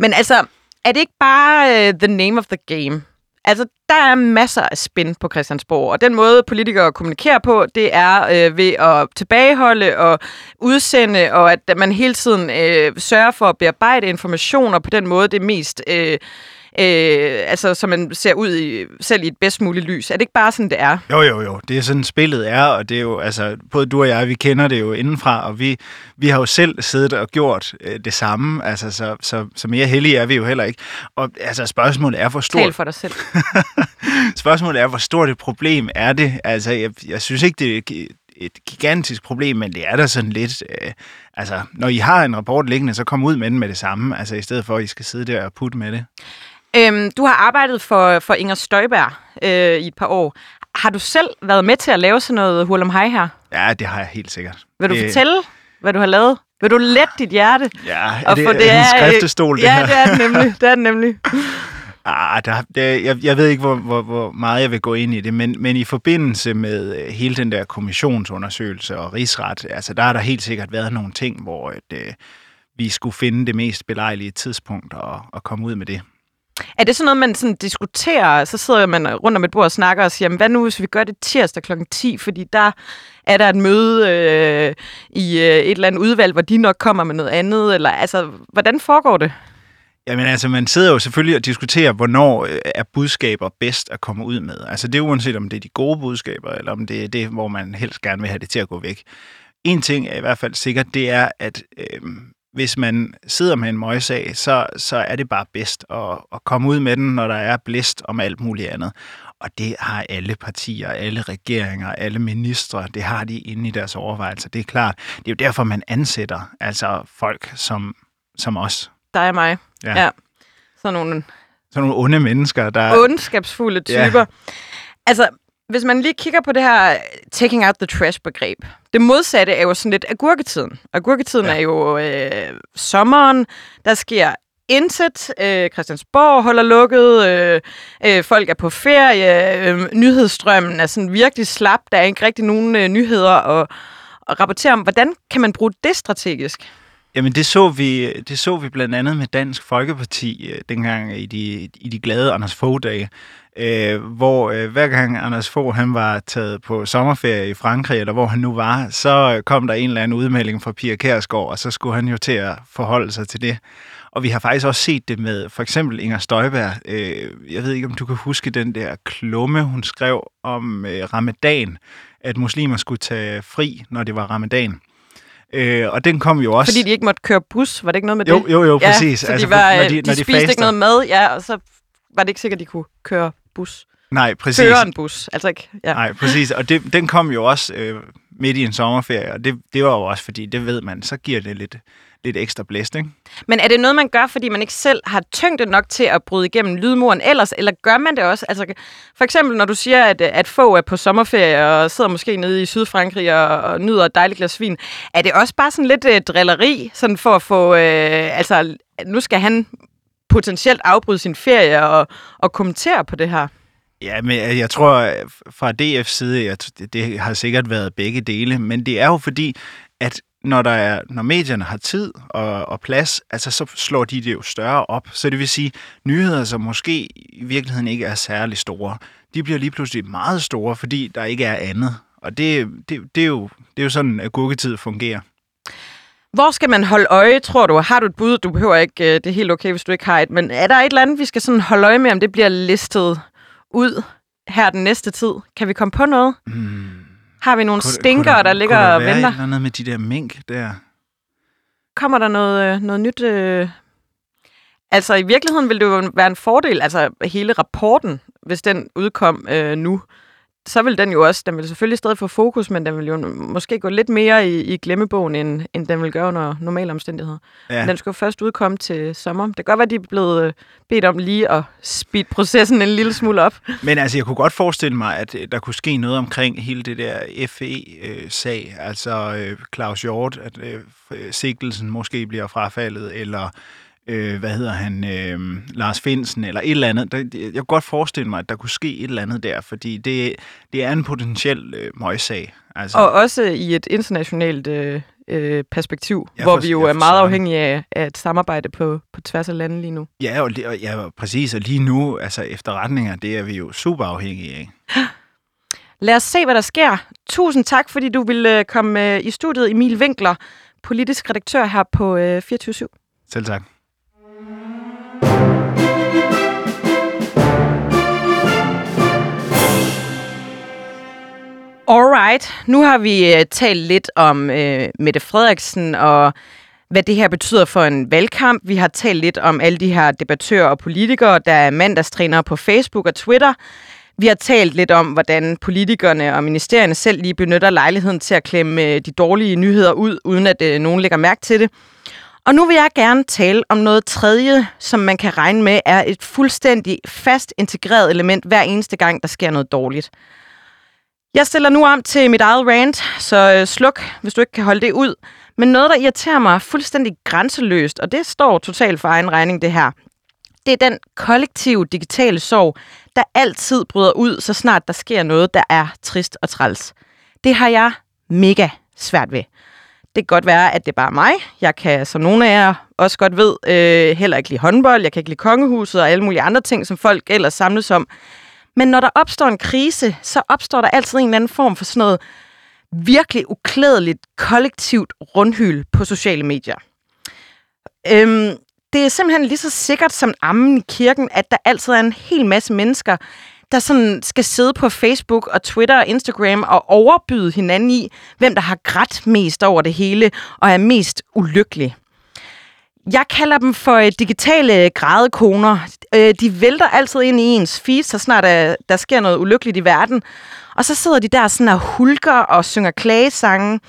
Men altså, er det ikke bare uh, the name of the game? Altså, der er masser af spænd på Christiansborg, og den måde, politikere kommunikerer på, det er øh, ved at tilbageholde og udsende, og at man hele tiden øh, sørger for at bearbejde informationer på den måde, det er mest... Øh, Øh, altså, så man ser ud i, selv i et bedst muligt lys. Er det ikke bare sådan, det er? Jo, jo, jo. Det er sådan, spillet er, og det er jo, altså, både du og jeg, vi kender det jo indenfra, og vi, vi har jo selv siddet og gjort øh, det samme, altså, så, så, så mere heldige er vi jo heller ikke. Og altså, spørgsmålet er, hvor Tal stort, for dig selv. spørgsmålet er, hvor stort et problem er det? Altså, jeg, jeg synes ikke, det er et- et gigantisk problem, men det er da sådan lidt, øh, altså, når I har en rapport liggende, så kom ud med den med det samme, altså i stedet for, at I skal sidde der og putte med det. Øhm, du har arbejdet for, for Inger Støjberg øh, i et par år. Har du selv været med til at lave sådan noget hul om hej her? Ja, det har jeg helt sikkert. Vil du det, fortælle, hvad du har lavet? Vil du lette dit hjerte? Ja, er Og det, få det er en skriftestol, det ja, her? det er det nemlig. Det er det nemlig. Ah, der, der, jeg, jeg ved ikke, hvor, hvor, hvor meget jeg vil gå ind i det, men, men i forbindelse med øh, hele den der kommissionsundersøgelse og rigsret, altså der har der helt sikkert været nogle ting, hvor at, øh, vi skulle finde det mest belejlige tidspunkt og, og komme ud med det. Er det sådan noget, man sådan diskuterer, så sidder man rundt om et bord og snakker og siger, "Jamen, hvad nu, hvis vi gør det tirsdag kl. 10, fordi der er der et møde øh, i øh, et eller andet udvalg, hvor de nok kommer med noget andet, eller altså, hvordan foregår det? Jamen altså, man sidder jo selvfølgelig og diskuterer, hvornår øh, er budskaber bedst at komme ud med. Altså det er uanset, om det er de gode budskaber, eller om det er det, hvor man helst gerne vil have det til at gå væk. En ting er i hvert fald sikkert, det er, at øh, hvis man sidder med en møgssag, så, så er det bare bedst at, at komme ud med den, når der er blæst om alt muligt andet. Og det har alle partier, alle regeringer, alle ministre, det har de inde i deres overvejelser. Det er klart. Det er jo derfor, man ansætter altså folk som, som os. Dig og mig. Ja. Ja. Sådan nogle Sådan nogle onde mennesker, der... ondskabsfulde Ja. typer. Altså, hvis man lige kigger på det her taking out the trash-begreb. Det modsatte er jo sådan lidt agurketiden. Agurketiden Ja. ja. er jo øh, sommeren. Der sker intet. Øh, Christiansborg holder lukket. Øh, øh, folk er på ferie. Øh, nyhedsstrømmen er sådan virkelig slap. Der er ikke rigtig nogen øh, nyheder at, at rapportere om. Hvordan kan man bruge det strategisk? Jamen det så vi, det så vi blandt andet med Dansk Folkeparti øh, dengang i de, i de glade Anders Fogh-dage, øh, hvor øh, hver gang Anders Fogh han var taget på sommerferie i Frankrig, eller hvor han nu var, så øh, kom der en eller anden udmelding fra Pia Kærsgaard, og så skulle han jo til at forholde sig til det. Og vi har faktisk også set det med for eksempel Inger Støjberg. Øh, jeg ved ikke, om du kan huske den der klumme, hun skrev om øh, ramadan, at muslimer skulle tage fri, når det var ramadan. Øh, og den kom jo også... Fordi de ikke måtte køre bus, var det ikke noget med Jo, det? jo, jo, præcis. Ja, så Altså, de, var, når de, de- de, når de spiste faster. ikke noget mad, ja, og så var det ikke sikkert, at de kunne køre bus. Nej, præcis. Køre en bus, altså ikke... Ja. Nej, præcis. Og det, den kom jo også øh, midt i en sommerferie, og det, det var jo også, fordi det ved man, så giver det lidt, lidt ekstra blæst, ikke? Men er det noget, man gør, fordi man ikke selv har tyngde nok til at bryde igennem lydmuren ellers, eller gør man det også? Altså, for eksempel, når du siger, at, at få er på sommerferie og sidder måske nede i Sydfrankrig og, og nyder et dejligt glas vin, er det også bare sådan lidt øh, drilleri, sådan for at få... Øh, altså, nu skal han potentielt afbryde sin ferie og, og kommentere på det her. Ja, men jeg tror, fra DF's side, jeg, det, har sikkert været begge dele, men det er jo fordi, at når, der er, når medierne har tid og, og plads, altså så slår de det jo større op. Så det vil sige, nyheder, som måske i virkeligheden ikke er særlig store, de bliver lige pludselig meget store, fordi der ikke er andet. Og det, det, det, er, jo, det er jo sådan, at gukketid fungerer. Hvor skal man holde øje, tror du? Har du et bud? Du behøver ikke, øh, det er helt okay, hvis du ikke har et. Men er der et eller andet, vi skal sådan holde øje med, om det bliver listet ud her den næste tid? Kan vi komme på noget? Hmm. Har vi nogle Kunne- stinker, kunne der ligger kunne og venter? et eller andet med de der mink der? Kommer der noget, øh, noget nyt? Øh... Altså, i virkeligheden ville det jo være en fordel, altså hele rapporten, hvis den udkom øh, nu, så vil den jo også, den vil selvfølgelig stadig få fokus, men den vil jo måske gå lidt mere i, i glemmebogen, end, end den vil gøre under normale omstændigheder. Ja. Ja. Den skal jo først udkomme til sommer. Det kan godt være, de er blevet øh, bedt om lige at speed processen en lille smule op. Men altså, jeg kunne godt forestille mig, at øh, der kunne ske noget omkring hele det der FE-sag. Altså øh, Claus Hjort, at sigtelsen måske bliver frafaldet, eller øh, hvad hedder han, øh, Lars Finsen, eller et eller andet. Der, jeg kunne godt forestille mig, at der kunne ske et eller andet der, fordi det, det er en potentiel øh, møgssag. Altså, Og også i et internationalt øh, øh, perspektiv, Ja, hvor for- vi jo er meget afhængige af, af et samarbejde på, på tværs af lande lige nu. ja, og, og, ja, præcis. Og lige nu, altså efterretninger, det er vi jo super afhængige af. Lad os se, hvad der sker. Tusind tak, fordi du ville øh, komme øh, i studiet, Emil Winkler, politisk redaktør her på øh, 24 Selv tak. Alright, nu har vi øh, talt lidt om øh, Mette Frederiksen og hvad det her betyder for en valgkamp. Vi har talt lidt om alle de her debattører og politikere, der er mandagstrænere på Facebook og Twitter. Vi har talt lidt om, hvordan politikerne og ministerierne selv lige benytter lejligheden til at klemme øh, de dårlige nyheder ud, uden at øh, nogen lægger mærke til det. Og nu vil jeg gerne tale om noget tredje, som man kan regne med er et fuldstændig fast integreret element hver eneste gang, der sker noget dårligt. Jeg stiller nu om til mit eget rant, så øh, sluk, hvis du ikke kan holde det ud. Men noget, der irriterer mig fuldstændig grænseløst, og det står totalt for egen regning, det her. Det er den kollektive digitale sorg, der altid bryder ud, så snart der sker noget, der er trist og træls. Det har jeg mega svært ved. Det kan godt være, at det er bare mig. Jeg kan, som nogle af jer også godt ved, øh, heller ikke lide håndbold. Jeg kan ikke lide kongehuset og alle mulige andre ting, som folk ellers samles om. Men når der opstår en krise, så opstår der altid en eller anden form for sådan noget virkelig uklædeligt kollektivt rundhyl på sociale medier. Øhm, det er simpelthen lige så sikkert som ammen i kirken, at der altid er en hel masse mennesker, der sådan skal sidde på Facebook og Twitter og Instagram og overbyde hinanden i, hvem der har grædt mest over det hele og er mest ulykkelig. Jeg kalder dem for øh, digitale grædekoner. Øh, de vælter altid ind i ens feed, så snart der, der sker noget ulykkeligt i verden. Og så sidder de der sådan og hulker og synger klagesange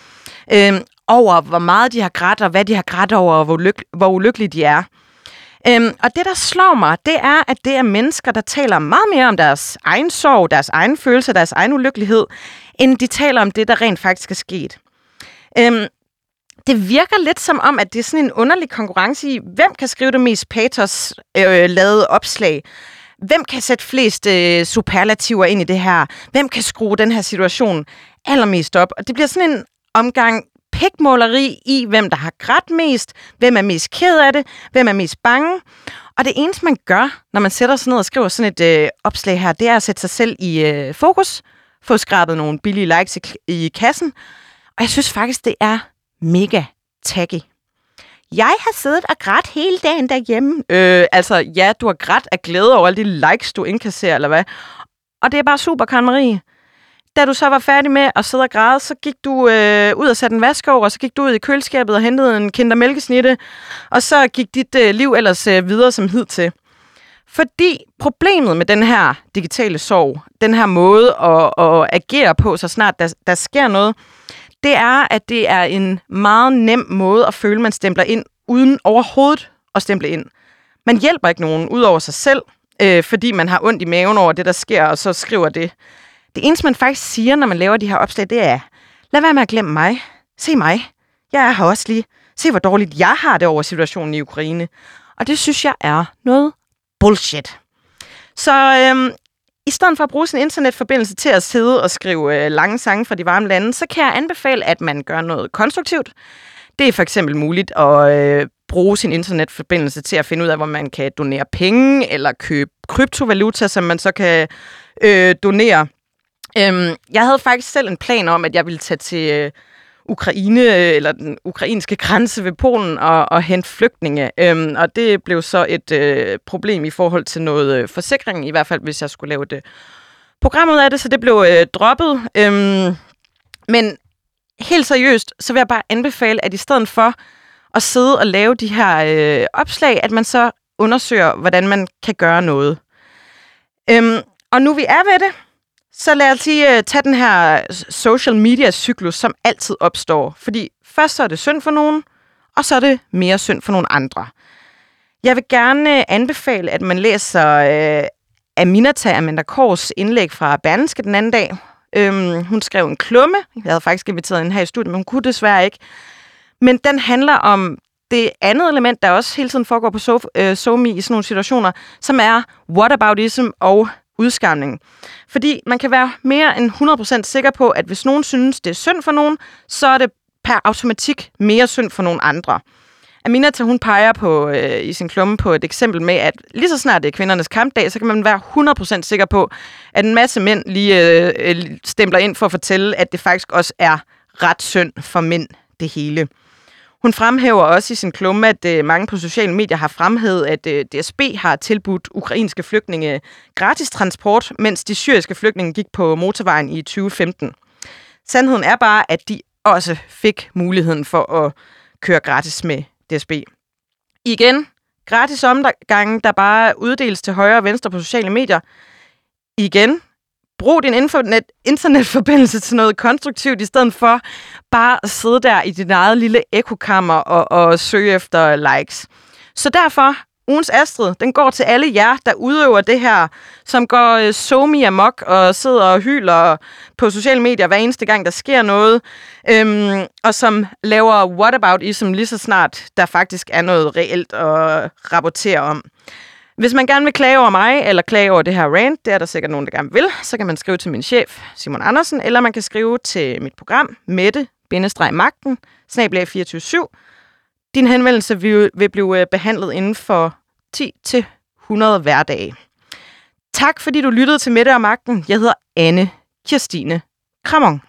øh, over, hvor meget de har grædt, og hvad de har grædt over, og hvor, lyk- hvor ulykkelige de er. Øhm, og det, der slår mig, det er, at det er mennesker, der taler meget mere om deres egen sorg, deres egen følelse, deres egen ulykkelighed, end de taler om det, der rent faktisk er sket. Øhm, det virker lidt som om, at det er sådan en underlig konkurrence i, hvem kan skrive det mest patos-lavede øh, opslag? Hvem kan sætte flest øh, superlativer ind i det her? Hvem kan skrue den her situation allermest op? Og det bliver sådan en omgang pikmåleri i, hvem der har grædt mest, hvem er mest ked af det, hvem er mest bange. Og det eneste, man gør, når man sætter sig ned og skriver sådan et øh, opslag her, det er at sætte sig selv i øh, fokus, få skrabet nogle billige likes i, i kassen. Og jeg synes faktisk, det er mega taggy. Jeg har siddet og grædt hele dagen derhjemme. Øh, altså, ja, du har grædt af glæde over alle de likes, du indkasserer, eller hvad? Og det er bare super, Karen Marie. Da du så var færdig med at sidde og græde, så gik du øh, ud og satte en vask over, og så gik du ud i køleskabet og hentede en kinder mælkesnitte, og så gik dit øh, liv ellers øh, videre som hidtil. Fordi problemet med den her digitale sorg, den her måde at, at agere på, så snart der, der sker noget, det er, at det er en meget nem måde at føle, man stempler ind, uden overhovedet at stemple ind. Man hjælper ikke nogen ud over sig selv, øh, fordi man har ondt i maven over det, der sker, og så skriver det. Det eneste, man faktisk siger, når man laver de her opslag, det er, lad være med at glemme mig. Se mig. Jeg er her også lige. Se, hvor dårligt jeg har det over situationen i Ukraine. Og det synes jeg er noget bullshit. Så øhm, i stedet for at bruge sin internetforbindelse til at sidde og skrive øh, lange sange fra de varme lande, så kan jeg anbefale, at man gør noget konstruktivt. Det er for eksempel muligt at øh, bruge sin internetforbindelse til at finde ud af, hvor man kan donere penge eller købe kryptovaluta, som man så kan øh, donere. Øhm, jeg havde faktisk selv en plan om, at jeg ville tage til øh, Ukraine, øh, eller den ukrainske grænse ved Polen, og, og hente flygtninge. Øhm, og det blev så et øh, problem i forhold til noget øh, forsikring, i hvert fald hvis jeg skulle lave det program ud af det, så det blev øh, droppet. Øhm, men helt seriøst, så vil jeg bare anbefale, at i stedet for at sidde og lave de her øh, opslag, at man så undersøger, hvordan man kan gøre noget. Øhm, og nu vi er ved det, så lad os lige øh, tage den her øh, social media-cyklus, som altid opstår. Fordi først så er det synd for nogen, og så er det mere synd for nogle andre. Jeg vil gerne øh, anbefale, at man læser øh, Aminata Amanda Kors indlæg fra Berlinske den anden dag. Øhm, hun skrev en klumme. Jeg havde faktisk inviteret hende her i studiet, men hun kunne desværre ikke. Men den handler om det andet element, der også hele tiden foregår på SoMe uh, i sådan nogle situationer, som er whataboutism og udskamning. Fordi man kan være mere end 100% sikker på, at hvis nogen synes, det er synd for nogen, så er det per automatik mere synd for nogle andre. Aminata, hun peger på, øh, i sin klumme på et eksempel med, at lige så snart det er kvindernes kampdag, så kan man være 100% sikker på, at en masse mænd lige øh, øh, stempler ind for at fortælle, at det faktisk også er ret synd for mænd, det hele. Hun fremhæver også i sin klumme, at øh, mange på sociale medier har fremhævet, at øh, DSB har tilbudt ukrainske flygtninge gratis transport, mens de syriske flygtninge gik på motorvejen i 2015. Sandheden er bare, at de også fik muligheden for at køre gratis med DSB. Igen, gratis omgange, der bare uddeles til højre og venstre på sociale medier. Igen, brug din internet, internetforbindelse til noget konstruktivt, i stedet for bare at sidde der i dit eget lille ekokammer og, og søge efter likes. Så derfor, ugens Astrid, den går til alle jer, der udøver det her, som går øh, somi amok og sidder og hyler på sociale medier hver eneste gang, der sker noget, øhm, og som laver whataboutism lige så snart der faktisk er noget reelt at rapportere om. Hvis man gerne vil klage over mig, eller klage over det her rant, det er der sikkert nogen, der gerne vil, så kan man skrive til min chef, Simon Andersen, eller man kan skrive til mit program, Mette-Magten, snabla247. Din henvendelse vil, vil blive øh, behandlet inden for 10-100 hverdage. Tak fordi du lyttede til Mette og Magten. Jeg hedder Anne Kirstine Kramon.